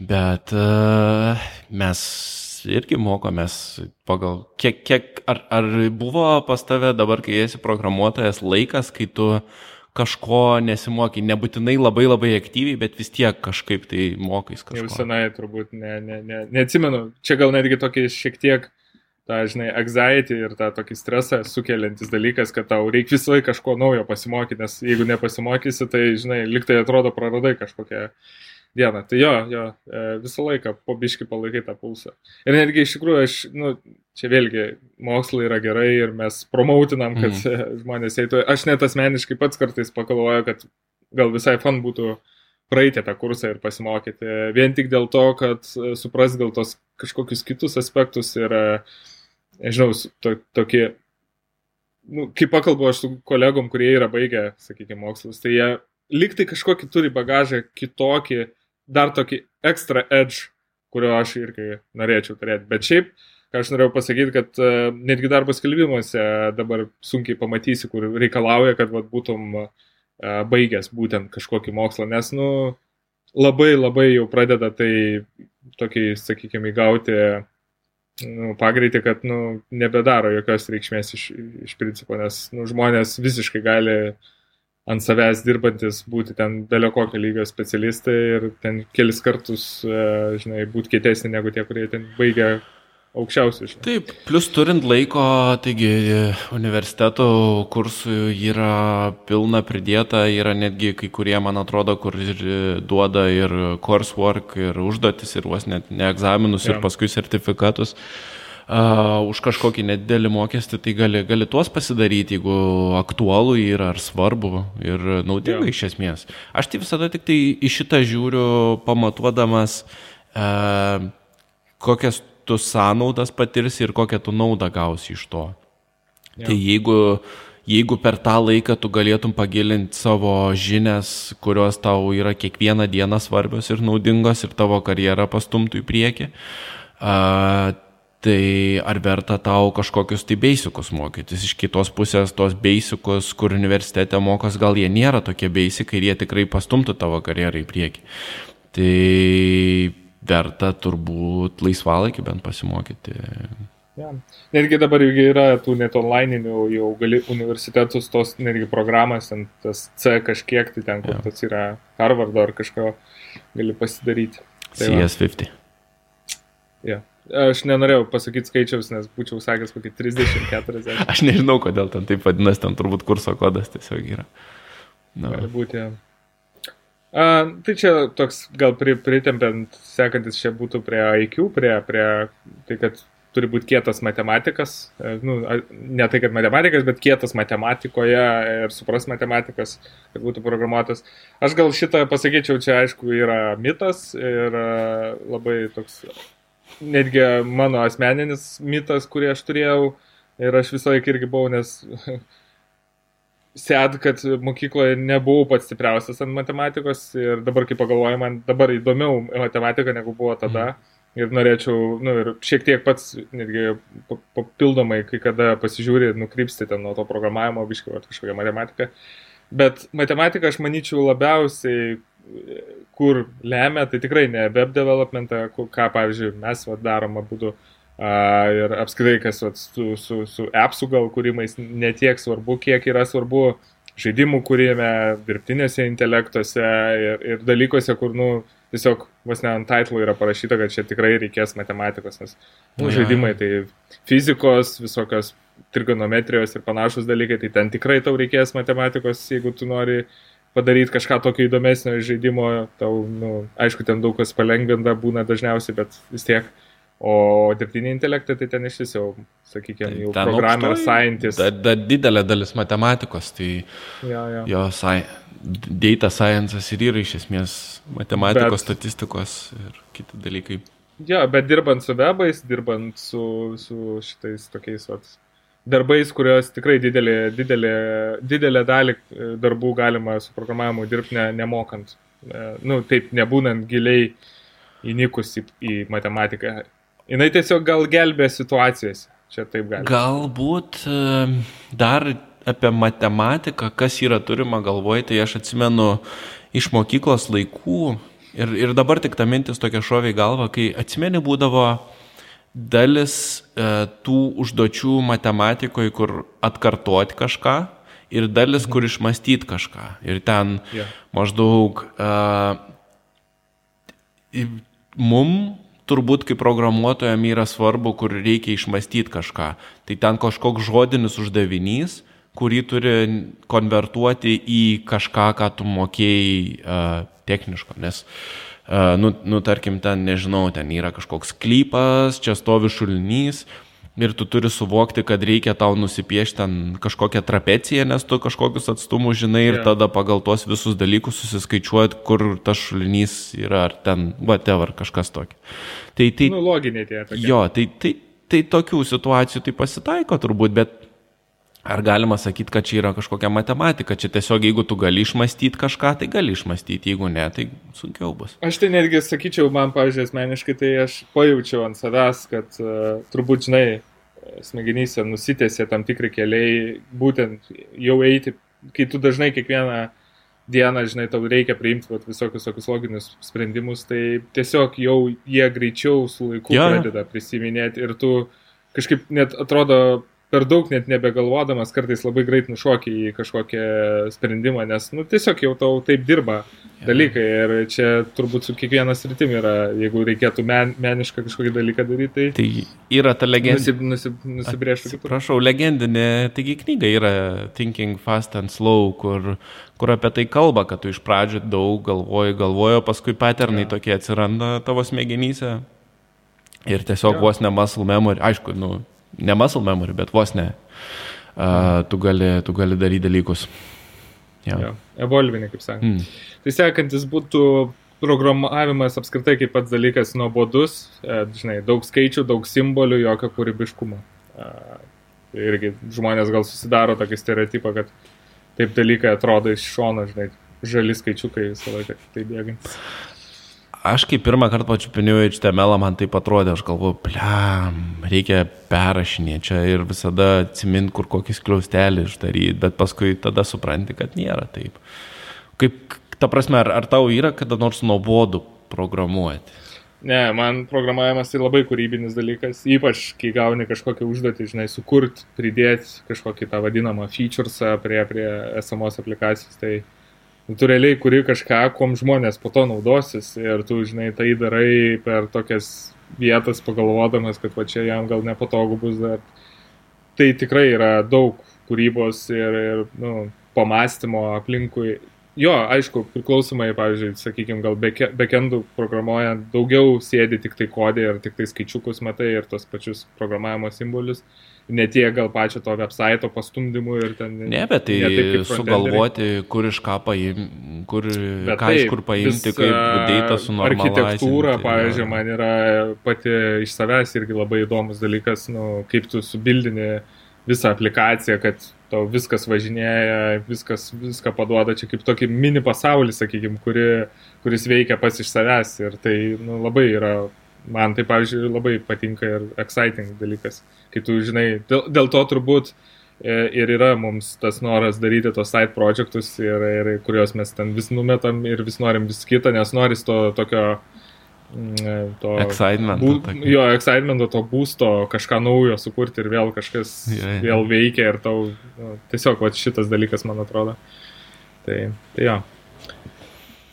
Speaker 1: bet uh, mes irgi mokomės pagal, kiek, kiek ar, ar buvo pas tave dabar, kai esi programuotojas, laikas, kai tu kažko nesimokai, nebūtinai labai labai aktyviai, bet vis tiek kažkaip tai mokais kažko.
Speaker 2: Jau senai turbūt, ne, ne, ne, neatsimenu, čia gal netgi tokį šiek tiek tą, žinai, anxiety ir tą tokį stresą sukeliantis dalykas, kad tau reikia visą laiką kažko naujo pasimokyti, nes jeigu nepasimokysi, tai, žinai, liktai atrodo praradai kažkokią dieną. Tai jo, jo, e, visą laiką po biški palaikai tą pulsą. Ir netgi iš tikrųjų aš, nu, čia vėlgi, mokslai yra gerai ir mes promautinam, kad mm. žmonės eitų. Aš net asmeniškai pats kartais pagalvoju, kad gal visai fan būtų praeiti tą kursą ir pasimokyti. Vien tik dėl to, kad supras gal tos kažkokius kitus aspektus ir, nežinau, to, tokie, nu, kai pakalbu aš su kolegom, kurie yra baigę, sakykime, mokslus, tai jie liktai kažkokį turi bagažą kitokį, dar tokį extra edge, kurio aš irgi norėčiau turėti. Bet šiaip, ką aš norėjau pasakyti, kad uh, netgi darbo skelbimuose dabar sunkiai pamatysi, kur reikalauja, kad vat, būtum uh, baigęs būtent kažkokį mokslą, nes, nu, labai labai jau pradeda tai tokį, sakykime, įgauti nu, pagreitį, kad, nu, nebedaro jokios reikšmės iš, iš principo, nes, nu, žmonės visiškai gali uh, ant savęs dirbantis būti ten belio kokio lygio specialistai ir ten kelis kartus, e, žinai, būti kietesni negu tie, kurie ten baigia aukščiausių. Žinai.
Speaker 1: Taip, plus turint laiko, taigi universiteto kursų yra pilna pridėta, yra netgi kai kurie, man atrodo, kur ir duoda ir coursework, ir užduotis, ir vos net ne egzaminus, ja. ir paskui sertifikatus. Uh, uh, už kažkokį nedidelį mokestį, tai gali, gali tuos pasidaryti, jeigu aktualu yra ar svarbu ir naudinga ja. iš esmės. Aš tai visada tik tai į šitą žiūriu, pamatuodamas, uh, kokias tu sąnaudas patirsi ir kokią tu naudą gausi iš to. Ja. Tai jeigu jeigu per tą laiką tu galėtum pagilinti savo žinias, kurios tau yra kiekvieną dieną svarbios ir naudingos ir tavo karjerą pastumtų į priekį, tai ar verta tau kažkokius tai beisikus mokytis. Iš kitos pusės tos beisikus, kur universitete mokos, gal jie nėra tokie beisikai ir jie tikrai pastumtų tavo karjerą į priekį. Tai verta turbūt laisvalaikį bent pasimokyti.
Speaker 2: Ja. Netgi dabar irgi yra tų net online'inių, jau gali universitetus tos netgi programas, ant tas C kažkiek, tai ten, kur ja. tas yra Harvardo ar kažko, gali pasidaryti.
Speaker 1: Tai CS50.
Speaker 2: Ja. Aš nenorėjau pasakyti skaičiaus, nes būčiau sakęs kokį 30-40.
Speaker 1: Aš nežinau, kodėl ten taip vadinasi, ten turbūt kurso kodas tiesiog yra.
Speaker 2: No. Gali būti. Ja. A, tai čia toks gal pri, pritempiant, sekantis čia būtų prie IQ, prie, prie tai, kad turi būti kietas matematikas, e, nu, ne tai, kad matematikas, bet kietas matematikoje ir supras matematikas, kad būtų programuotas. Aš gal šitą pasakyčiau, čia aišku yra mitas ir e, labai toks netgi mano asmeninis mitas, kurį aš turėjau ir aš visą laiką irgi buvau, nes sėd, kad mokykloje nebuvau pats stipriausias ant matematikos ir dabar, kai pagalvoju, man dabar įdomiau matematika negu buvo tada. Mhm. Ir norėčiau, nu, ir šiek tiek pats, netgi papildomai, kai kada pasižiūri, nukrypsti ten nuo to programavimo, biškiai, kažkokią matematiką. Bet matematika, aš manyčiau, labiausiai kur lemia, tai tikrai ne web developmentą, ką, pavyzdžiui, mes va, darom abu. Uh, ir apskritai, kas va, su, su, su appsų gal kūrimais netiek svarbu, kiek yra svarbu žaidimų kūrime, dirbtinėse intelektuose ir, ir dalykuose, kur, nu, tiesiog vos ne ant title yra parašyta, kad čia tikrai reikės matematikos, nes nu, ja. žaidimai tai fizikos, visokios trigonometrijos ir panašus dalykai, tai ten tikrai tau reikės matematikos, jeigu tu nori uh, padaryti kažką tokio įdomesnio žaidimo, tau, nu, aišku, ten daug kas palengvinta būna dažniausiai, bet vis tiek. O dirbtinį intelektą tai ten iš vis jau, sakykime, jau programmer, scientist.
Speaker 1: Da, da, didelė dalis matematikos, tai
Speaker 2: ja, ja.
Speaker 1: jo sci data sciences ir yra iš esmės matematikos, bet, statistikos ir kiti dalykai.
Speaker 2: Jo, bet dirbant su webais, dirbant su, su šitais tokiais vat, darbais, kurios tikrai didelė, didelė, didelė dalį e, darbų galima su programavimu dirbti ne, nemokant. E, nu, taip, nebūnant giliai įnikus į, į matematiką. Jis tiesiog gal gelbė situacijas. Čia taip gali.
Speaker 1: Galbūt e, dar apie matematiką, kas yra turima galvoje, tai aš atsimenu iš mokyklos laikų ir, ir dabar tik ta mintis tokia šovė į galvą, kai atsimeni būdavo dalis e, tų užduočių matematikoje, kur atkartoti kažką, ir dalis, kur išmastyti kažką. Ir ten yeah. maždaug uh, mum turbūt kaip programuotojam yra svarbu, kur reikia išmastyti kažką. Tai ten kažkoks žodinis uždavinys, kurį turi konvertuoti į kažką, ką tu mokėjai uh, techniško. Nes, uh, nu, nu, tarkim, ten, nežinau, ten yra kažkoks klypas, čia stovi šulinys ir tu turi suvokti, kad reikia tau nusipiešti ten kažkokią trapeciją, nes tu kažkokius atstumus žinai ir yeah. tada pagal tuos visus dalykus susiskaičiuot, kur tas šulinys yra, ar ten, whatever, kažkas tokio.
Speaker 2: Tai, tai, nu, loginiai tie. Tokie.
Speaker 1: Jo, tai, tai, tai tokių situacijų tai pasitaiko turbūt, bet Ar galima sakyti, kad čia yra kažkokia matematika, čia tiesiog jeigu tu gali išmastyti kažką, tai gali išmastyti, jeigu ne, tai sunkiau bus.
Speaker 2: Aš tai netgi sakyčiau, man, pavyzdžiui, asmeniškai, tai aš pajaučiau ant savęs, kad uh, turbūt, žinai, smegenyse nusitėsi tam tikri keliai, būtent jau eiti, kai tu dažnai kiekvieną dieną, žinai, tau reikia priimti vat, visokius tokius loginius sprendimus, tai tiesiog jau jie greičiau su laiku ja. pradeda prisiminėti ir tu kažkaip net atrodo per daug net nebegalvodamas kartais labai greit nušokį į kažkokią sprendimą, nes nu, tiesiog jau tau taip dirba dalykai ir čia turbūt su kiekvienas rytim yra, jeigu reikėtų men, menišką kažkokį dalyką daryti,
Speaker 1: tai... Tai yra ta legendinė.
Speaker 2: Nusib, nusib, nusibrėžti.
Speaker 1: Prašau, legendinė, taigi knyga yra Thinking Fast and Slow, kur, kur apie tai kalba, kad tu iš pradžių daug galvoji, galvoji, paskui paternai ja. tokie atsiranda tavo smegenyse. Ir tiesiog ja. vos ne muscle memory, aišku, nu, ne muscle memory, bet vos ne, uh, tu, gali, tu gali daryti dalykus.
Speaker 2: Ja. Ja, evolvinė, kaip sakant. Mm. Tai sekantis būtų programavimas apskritai kaip pats dalykas nuobodus, e, žinai, daug skaičių, daug simbolių, jokio kūrybiškumo. Irgi žmonės gal susidaro tokį stereotipą, kad taip dalykai atrodo iš šono, žinai, žali skaičiukai visą laiką taip bėgant.
Speaker 1: Aš kai pirmą kartą pačiupinėjau HTML, man tai atrodė, aš galvoju, pliam, reikia perrašinėti čia ir visada atsimint, kur kokį skliaustelį išdaryti, bet paskui tada supranti, kad nėra taip. Kaip, ta prasme, ar, ar tau yra kada nors nuobodu programuoti?
Speaker 2: Ne, man programavimas tai labai kūrybinis dalykas, ypač kai gauni kažkokią užduotį, žinai, sukurti, pridėti kažkokį tą vadinamą featuresą prie, prie esamos aplikacijos. Tai tu realiai kuri kažką, kom žmonės po to naudosis ir tu, žinai, tai darai per tokias vietas pagalvodamas, kad va čia jam gal nepatogu bus dar. Tai tikrai yra daug kūrybos ir, ir nu, pamastymo aplinkui. Jo, aišku, priklausomai, pavyzdžiui, sakykime, gal backendų programuojant daugiau sėdi tik tai kodė ir tik tai skaičiukus matai ir tos pačius programavimo simbolius. Uh, ne tiek gal pačio to website pastumdymų ir ten.
Speaker 1: Ne, bet tai ne sugalvoti, kur iš ką paimti, kur, bet ką taip, iš kur paimti, kaip data su
Speaker 2: architektūra, pavyzdžiui, man yra pati iš savęs irgi labai įdomus dalykas, nu, kaip tu subildini visą aplikaciją, kad tau viskas važinėja, viskas, viską paduoda čia kaip tokį mini pasaulį, sakykime, kuri, kuris veikia pats iš savęs ir tai nu, labai yra, man tai, pavyzdžiui, labai patinka ir exciting dalykas kai tu žinai, dėl, dėl to turbūt e, ir yra mums tas noras daryti tos side projektus, ir, ir kuriuos mes ten vis numetam ir vis norim vis kitą, nes noris to tokio
Speaker 1: mm, e, to excitement.
Speaker 2: Bū, jo, excitemento, to būsto, kažką naujo sukurti ir vėl kažkas yeah, yeah. vėl veikia ir tau nu, tiesiog va, šitas dalykas, man atrodo. Tai, tai jo.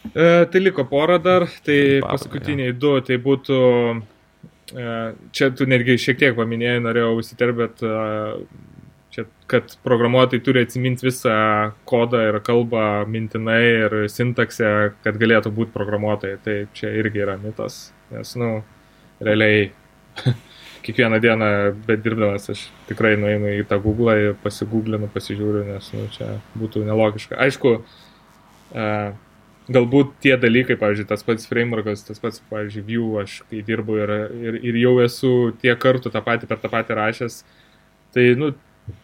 Speaker 2: E, tai liko pora dar, tai Pabra, paskutiniai ja. du, tai būtų E, čia tu netgi šiek tiek paminėjai, norėjau įsiterpti, bet e, čia, kad programuotojai turi atsiminti visą kodą ir kalbą mintinai ir sintaksę, kad galėtų būti programuotojai. Tai čia irgi yra mitas, nes, nu, realiai kiekvieną dieną, bet dirbdamas aš tikrai nueinu į tą Google ir pasigūglinu, pasižiūriu, nes, nu, čia būtų nelogiška. Aišku, uh, galbūt tie dalykai, pavyzdžiui, tas pats frameworkas, tas pats, pavyzdžiui, view, aš kai dirbu ir, ir, ir jau esu tiek kartų tą patį per tą patį rašęs, tai, nu,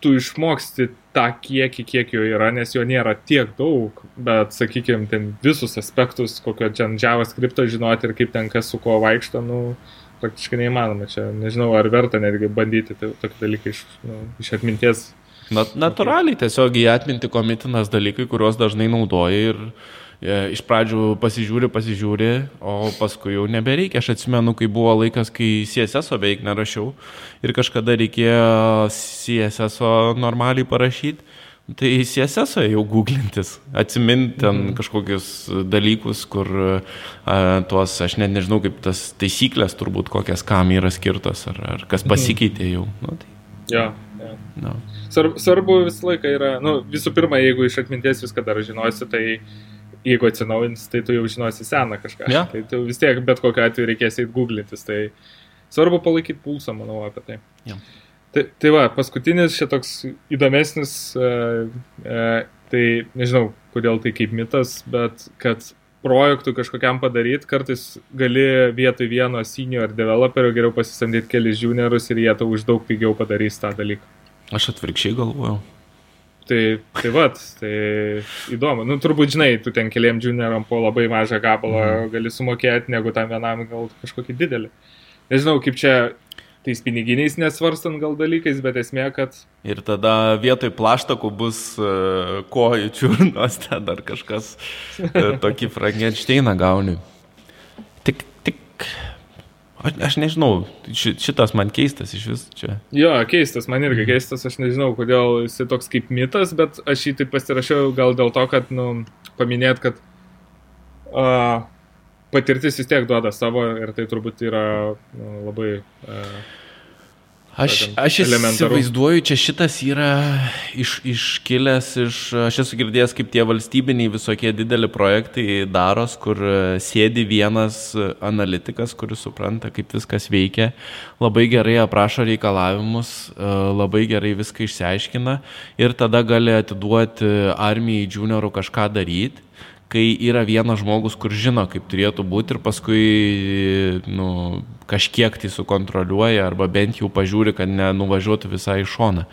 Speaker 2: tu išmoksti tą kiekį, kiek jo yra, nes jo nėra tiek daug, bet, sakykime, ten visus aspektus, kokio čia JavaScript žinoti ir kaip ten kas su kuo vaikšto, nu, praktiškai neįmanoma. Čia nežinau, ar verta netgi bandyti tokį dalyką iš, nu, iš atminties.
Speaker 1: Na, natūraliai tiesiog į atmintį komitinas dalykai, kuriuos dažnai naudoji ir e, iš pradžių pasižiūri, pasižiūri, o paskui jau nebereikia. Aš atsimenu, kai buvo laikas, kai CSS beveik nerašiau ir kažkada reikėjo CSS normaliai parašyti. Tai CSS jau googlintis, atsiminti ten mhm. kažkokius dalykus, kur a, tuos, aš net nežinau, kaip tas taisyklės turbūt kokias kam yra skirtos, ar, ar kas mhm. pasikeitė jau. Nu, tai...
Speaker 2: Ja, ja. No. Svarbu, visą laiką yra, nu, visų pirma, jeigu iš atminties viską dar žinosi, tai jeigu atsinaujins, tai tu jau žinosi seną kažką.
Speaker 1: Ja.
Speaker 2: Tai tu vis tiek bet kokiu atveju reikės eiti googlintis. Tai svarbu palaikyti pulsą, manau, apie tai.
Speaker 1: Ja.
Speaker 2: Tai, tai va, paskutinis šitoks įdomesnis, uh, uh, tai nežinau, kodėl tai kaip mitas, bet kad projektų kažkokiam padaryti, kartais gali vietoj vieno senior developerio geriau pasisamdyti kelius juniorus ir jie tau už daug pigiau padarys tą dalyką.
Speaker 1: Aš atvirkščiai galvojau.
Speaker 2: Tai, tai vat, tai įdomu. Nu, turbūt žinai, tu ten keliam junioram po labai mažą gabalą mm. gali sumokėti, negu tam vienam gal kažkokį didelį. Nežinau, kaip čia tais piniginiais nesvarstant gal dalykais, bet esmė, kad...
Speaker 1: Ir tada vietoj plaštakų bus uh, kojų čiurnos, ten dar kažkas uh, tokį Frankensteiną gauni. Tik, tik Aš, aš nežinau, šitas man keistas iš vis čia.
Speaker 2: Jo, keistas, man irgi keistas, aš nežinau, kodėl jis toks kaip mitas, bet aš jį taip pasirašiau gal dėl to, kad, nu, paminėt, kad uh, patirtis vis tiek duoda savo ir tai turbūt yra nu, labai uh,
Speaker 1: Aš, aš įsivaizduoju, čia šitas yra iš, iškilęs iš, aš esu girdėjęs, kaip tie valstybiniai visokie dideli projektai daros, kur sėdi vienas analitikas, kuris supranta, kaip viskas veikia, labai gerai aprašo reikalavimus, labai gerai viską išsiaiškina ir tada gali atiduoti armijai juniorų kažką daryti kai yra vienas žmogus, kur žino, kaip turėtų būti ir paskui nu, kažkiek tai sukontroliuoja arba bent jau pažiūri, kad nenuvažiuotų visai iš šona.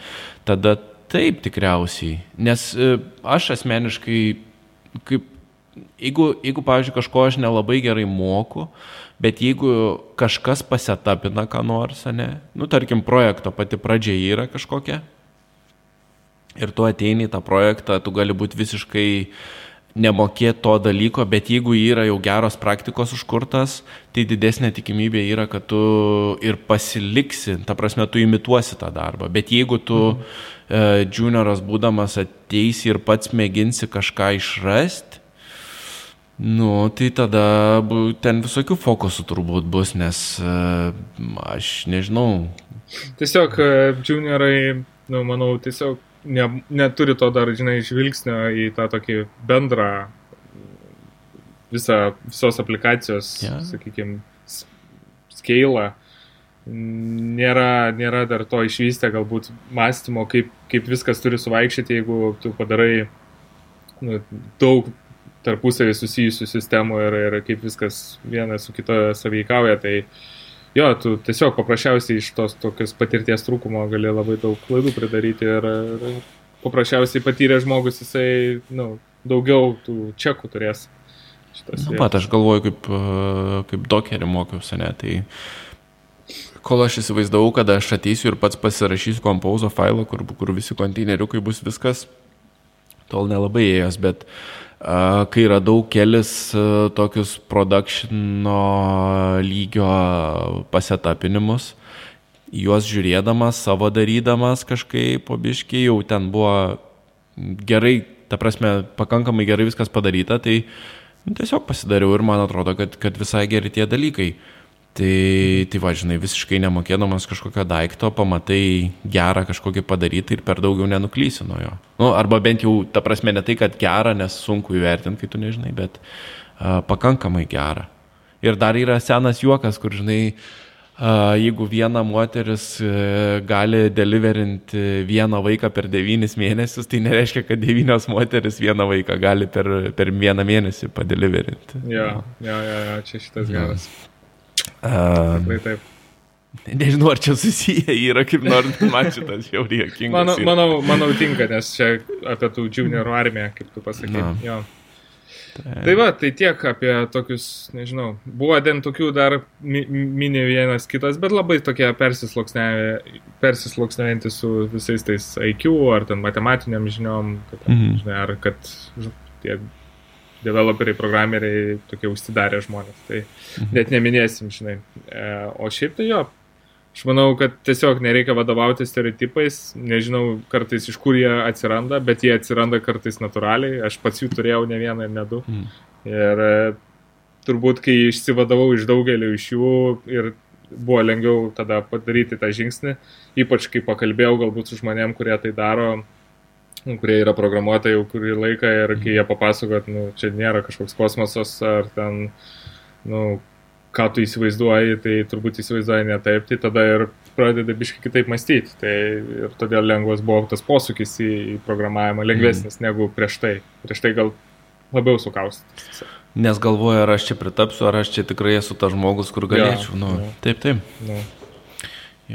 Speaker 1: Tada taip tikriausiai. Nes e, aš asmeniškai, kaip, jeigu, jeigu pavyzdžiui, kažko aš nelabai gerai moku, bet jeigu kažkas pasietapina ką nors, ne, nu, tarkim, projekto pati pradžia yra kažkokia ir tu ateini į tą projektą, tu gali būti visiškai uh, nemokėti to dalyko, bet jeigu yra jau geros praktikos užkurtas, tai didesnė tikimybė yra, kad tu ir pasiliksi, ta prasme, tu imituosi tą darbą. Bet jeigu tu mhm. e, junioras būdamas ateisi ir pats mėginsi kažką išrasti, Nu, tai tada ten visokių fokusų turbūt bus, nes uh, aš nežinau.
Speaker 2: Tiesiog uh, juniorai, nu, manau, tiesiog ne, neturi to dar, žinai, žvilgsnio į tą tokį bendrą visą, visos aplikacijos, yeah. sakykime, scale. Nėra, nėra dar to išvystę galbūt mąstymo, kaip, kaip viskas turi suvaikščioti, jeigu tu padarai nu, daug tarpusavį susijusių sistemų ir, ir kaip viskas viena su kitoje saveikauja, tai uh, jo, tu tiesiog paprasčiausiai iš tos tokios patirties trūkumo gali labai daug klaidų pridaryti ir, ir paprasčiausiai patyrė žmogus, jisai, nu, daugiau tų čekų turės.
Speaker 1: Na, nu, pat, aš galvoju, kaip, kaip dokerį mokiausi, ne, tai kol aš įsivaizdavau, kad aš ateisiu ir pats pasirašysiu kompauzo failą, kur, kur visi konteineriukai bus viskas, tol nelabai ėjęs, bet uh, kai radau kelis tokius produkšino lygio pasetapinimus, juos žiūrėdamas, savo darydamas kažkaip pobiškiai, jau ten buvo gerai, ta prasme, pakankamai gerai viskas padaryta, tai nu, tiesiog pasidariau ir man atrodo, kad, kad visai geri tie dalykai. Tai, tai va, žinai, visiškai nemokėdamas kažkokio daikto, pamatai gerą kažkokį padaryti ir per daugiau nenuklysi nuo jo. Nu, arba bent jau, ta prasme, ne tai, kad gerą, nes sunku įvertinti, kai tu nežinai, bet uh, pakankamai gerą. Ir dar yra senas juokas, kur, žinai, uh, jeigu viena moteris uh, gali deliverinti vieną vaiką per devynis mėnesius, tai nereiškia, kad devynios moteris vieną vaiką gali per, per vieną mėnesį padeliverinti.
Speaker 2: Jo, jo, jo, jo čia šitas geras. Ja.
Speaker 1: Uh, Tikrai taip. Nežinau, ar čia susiję yra kaip nors, man šitas jau riekingas.
Speaker 2: Manau, manau, manau tinka, nes čia apie tų juniorų armiją, kaip tu pasakai. Jo. Tai. tai va, tai tiek apie tokius, nežinau, buvo den tokių dar mi, mini vienas kitas, bet labai tokie persisloksnėjantys su visais tais IQ ar ten matematiniam žiniom, kad, mm -hmm. žinai, ar kad tie developeriai, programeriai, tokie užsidarę žmonės. Tai net neminėsim, žinai. E, o šiaip tai jo, Aš manau, kad tiesiog nereikia vadovauti stereotipais, nežinau kartais iš kur jie atsiranda, bet jie atsiranda kartais natūraliai, aš pats jų turėjau ne vieną ir ne du. Mm. Ir e, turbūt, kai išsivadavau iš daugelio iš jų ir buvo lengviau tada padaryti tą žingsnį, ypač kai pakalbėjau galbūt su žmonėm, kurie tai daro, kurie yra programuotojai jau kurį laiką ir kai jie papasakot, nu, čia nėra kažkoks kosmosas ar ten, nu, ką tu įsivaizduoji, tai turbūt įsivaizduoji ne taip, tai tada ir pradeda biškai kitaip mąstyti. Tai ir todėl lengvas buvo tas posūkis į, į programavimą, lengvesnis mm. negu prieš tai. Prieš tai gal labiau sukaustytas.
Speaker 1: Nes galvoju, ar aš čia pritapsiu, ar aš čia tikrai esu tas žmogus, kur galėčiau. Ja, nu, ja. Taip, taip. Nu.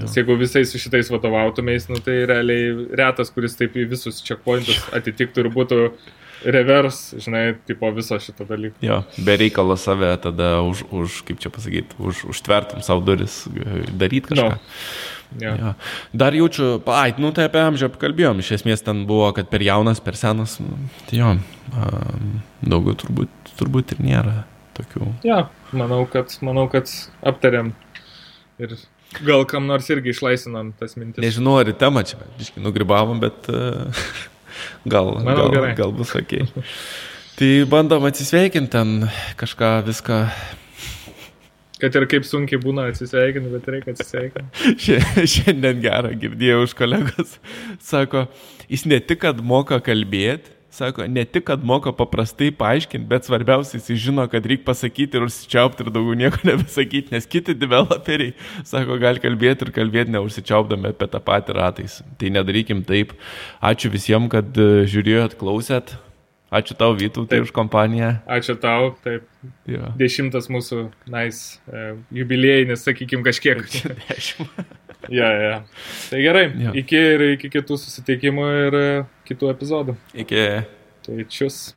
Speaker 2: Nes jeigu visais šitais vadovautumės, nu, tai realiai retas, kuris taip į visus checkpointus atitiktų ir būtų revers, žinai, tipo viso šito dalyko.
Speaker 1: Jo, be reikalo save tada už, už kaip čia pasakyti, už, užtvertum savo duris, daryti kažką. No. Ja. Ja. Dar jaučiu, ai, nu tai apie amžių apkalbėjom, iš esmės ten buvo, kad per jaunas, per senas, nu, tai jo, daugiau turbūt, turbūt ir nėra tokių.
Speaker 2: Ja, manau, kad, manau, kad aptarėm ir gal kam nors irgi išlaisinom tas mintis.
Speaker 1: Nežinau, ar į temą čia, iškai nugribavom, bet... Uh, gal, Manau, gal, gerai. gal bus ok. Tai bandom atsisveikinti ten kažką, viską.
Speaker 2: Kad ir kaip sunkiai būna atsisveikinti, bet reikia atsisveikinti.
Speaker 1: Šiandien gerą girdėjau iš kolegos. Sako, jis ne tik, kad moka kalbėti, Sako, ne tik, kad moka paprastai paaiškinti, bet svarbiausia, jis žino, kad reikia pasakyti ir užsičiaupti ir daugiau nieko nebesakyti, nes kiti developeriai, sako, gali kalbėti ir kalbėti neužsičiaupdami apie tą patį ratais. Tai nedarykim taip. Ačiū visiems, kad e, žiūrėjot, klausėt. Ačiū tau, Vytautai, už kompaniją.
Speaker 2: Ačiū tau, taip. Jo. Dešimtas mūsų nice, uh, jubiliejinis, sakykim, kažkiek. Dešimt. Ja, ja. Tai gerai, ja. iki ir iki kitų susitikimų ir kitų epizodų.
Speaker 1: Iki.
Speaker 2: Tai čius.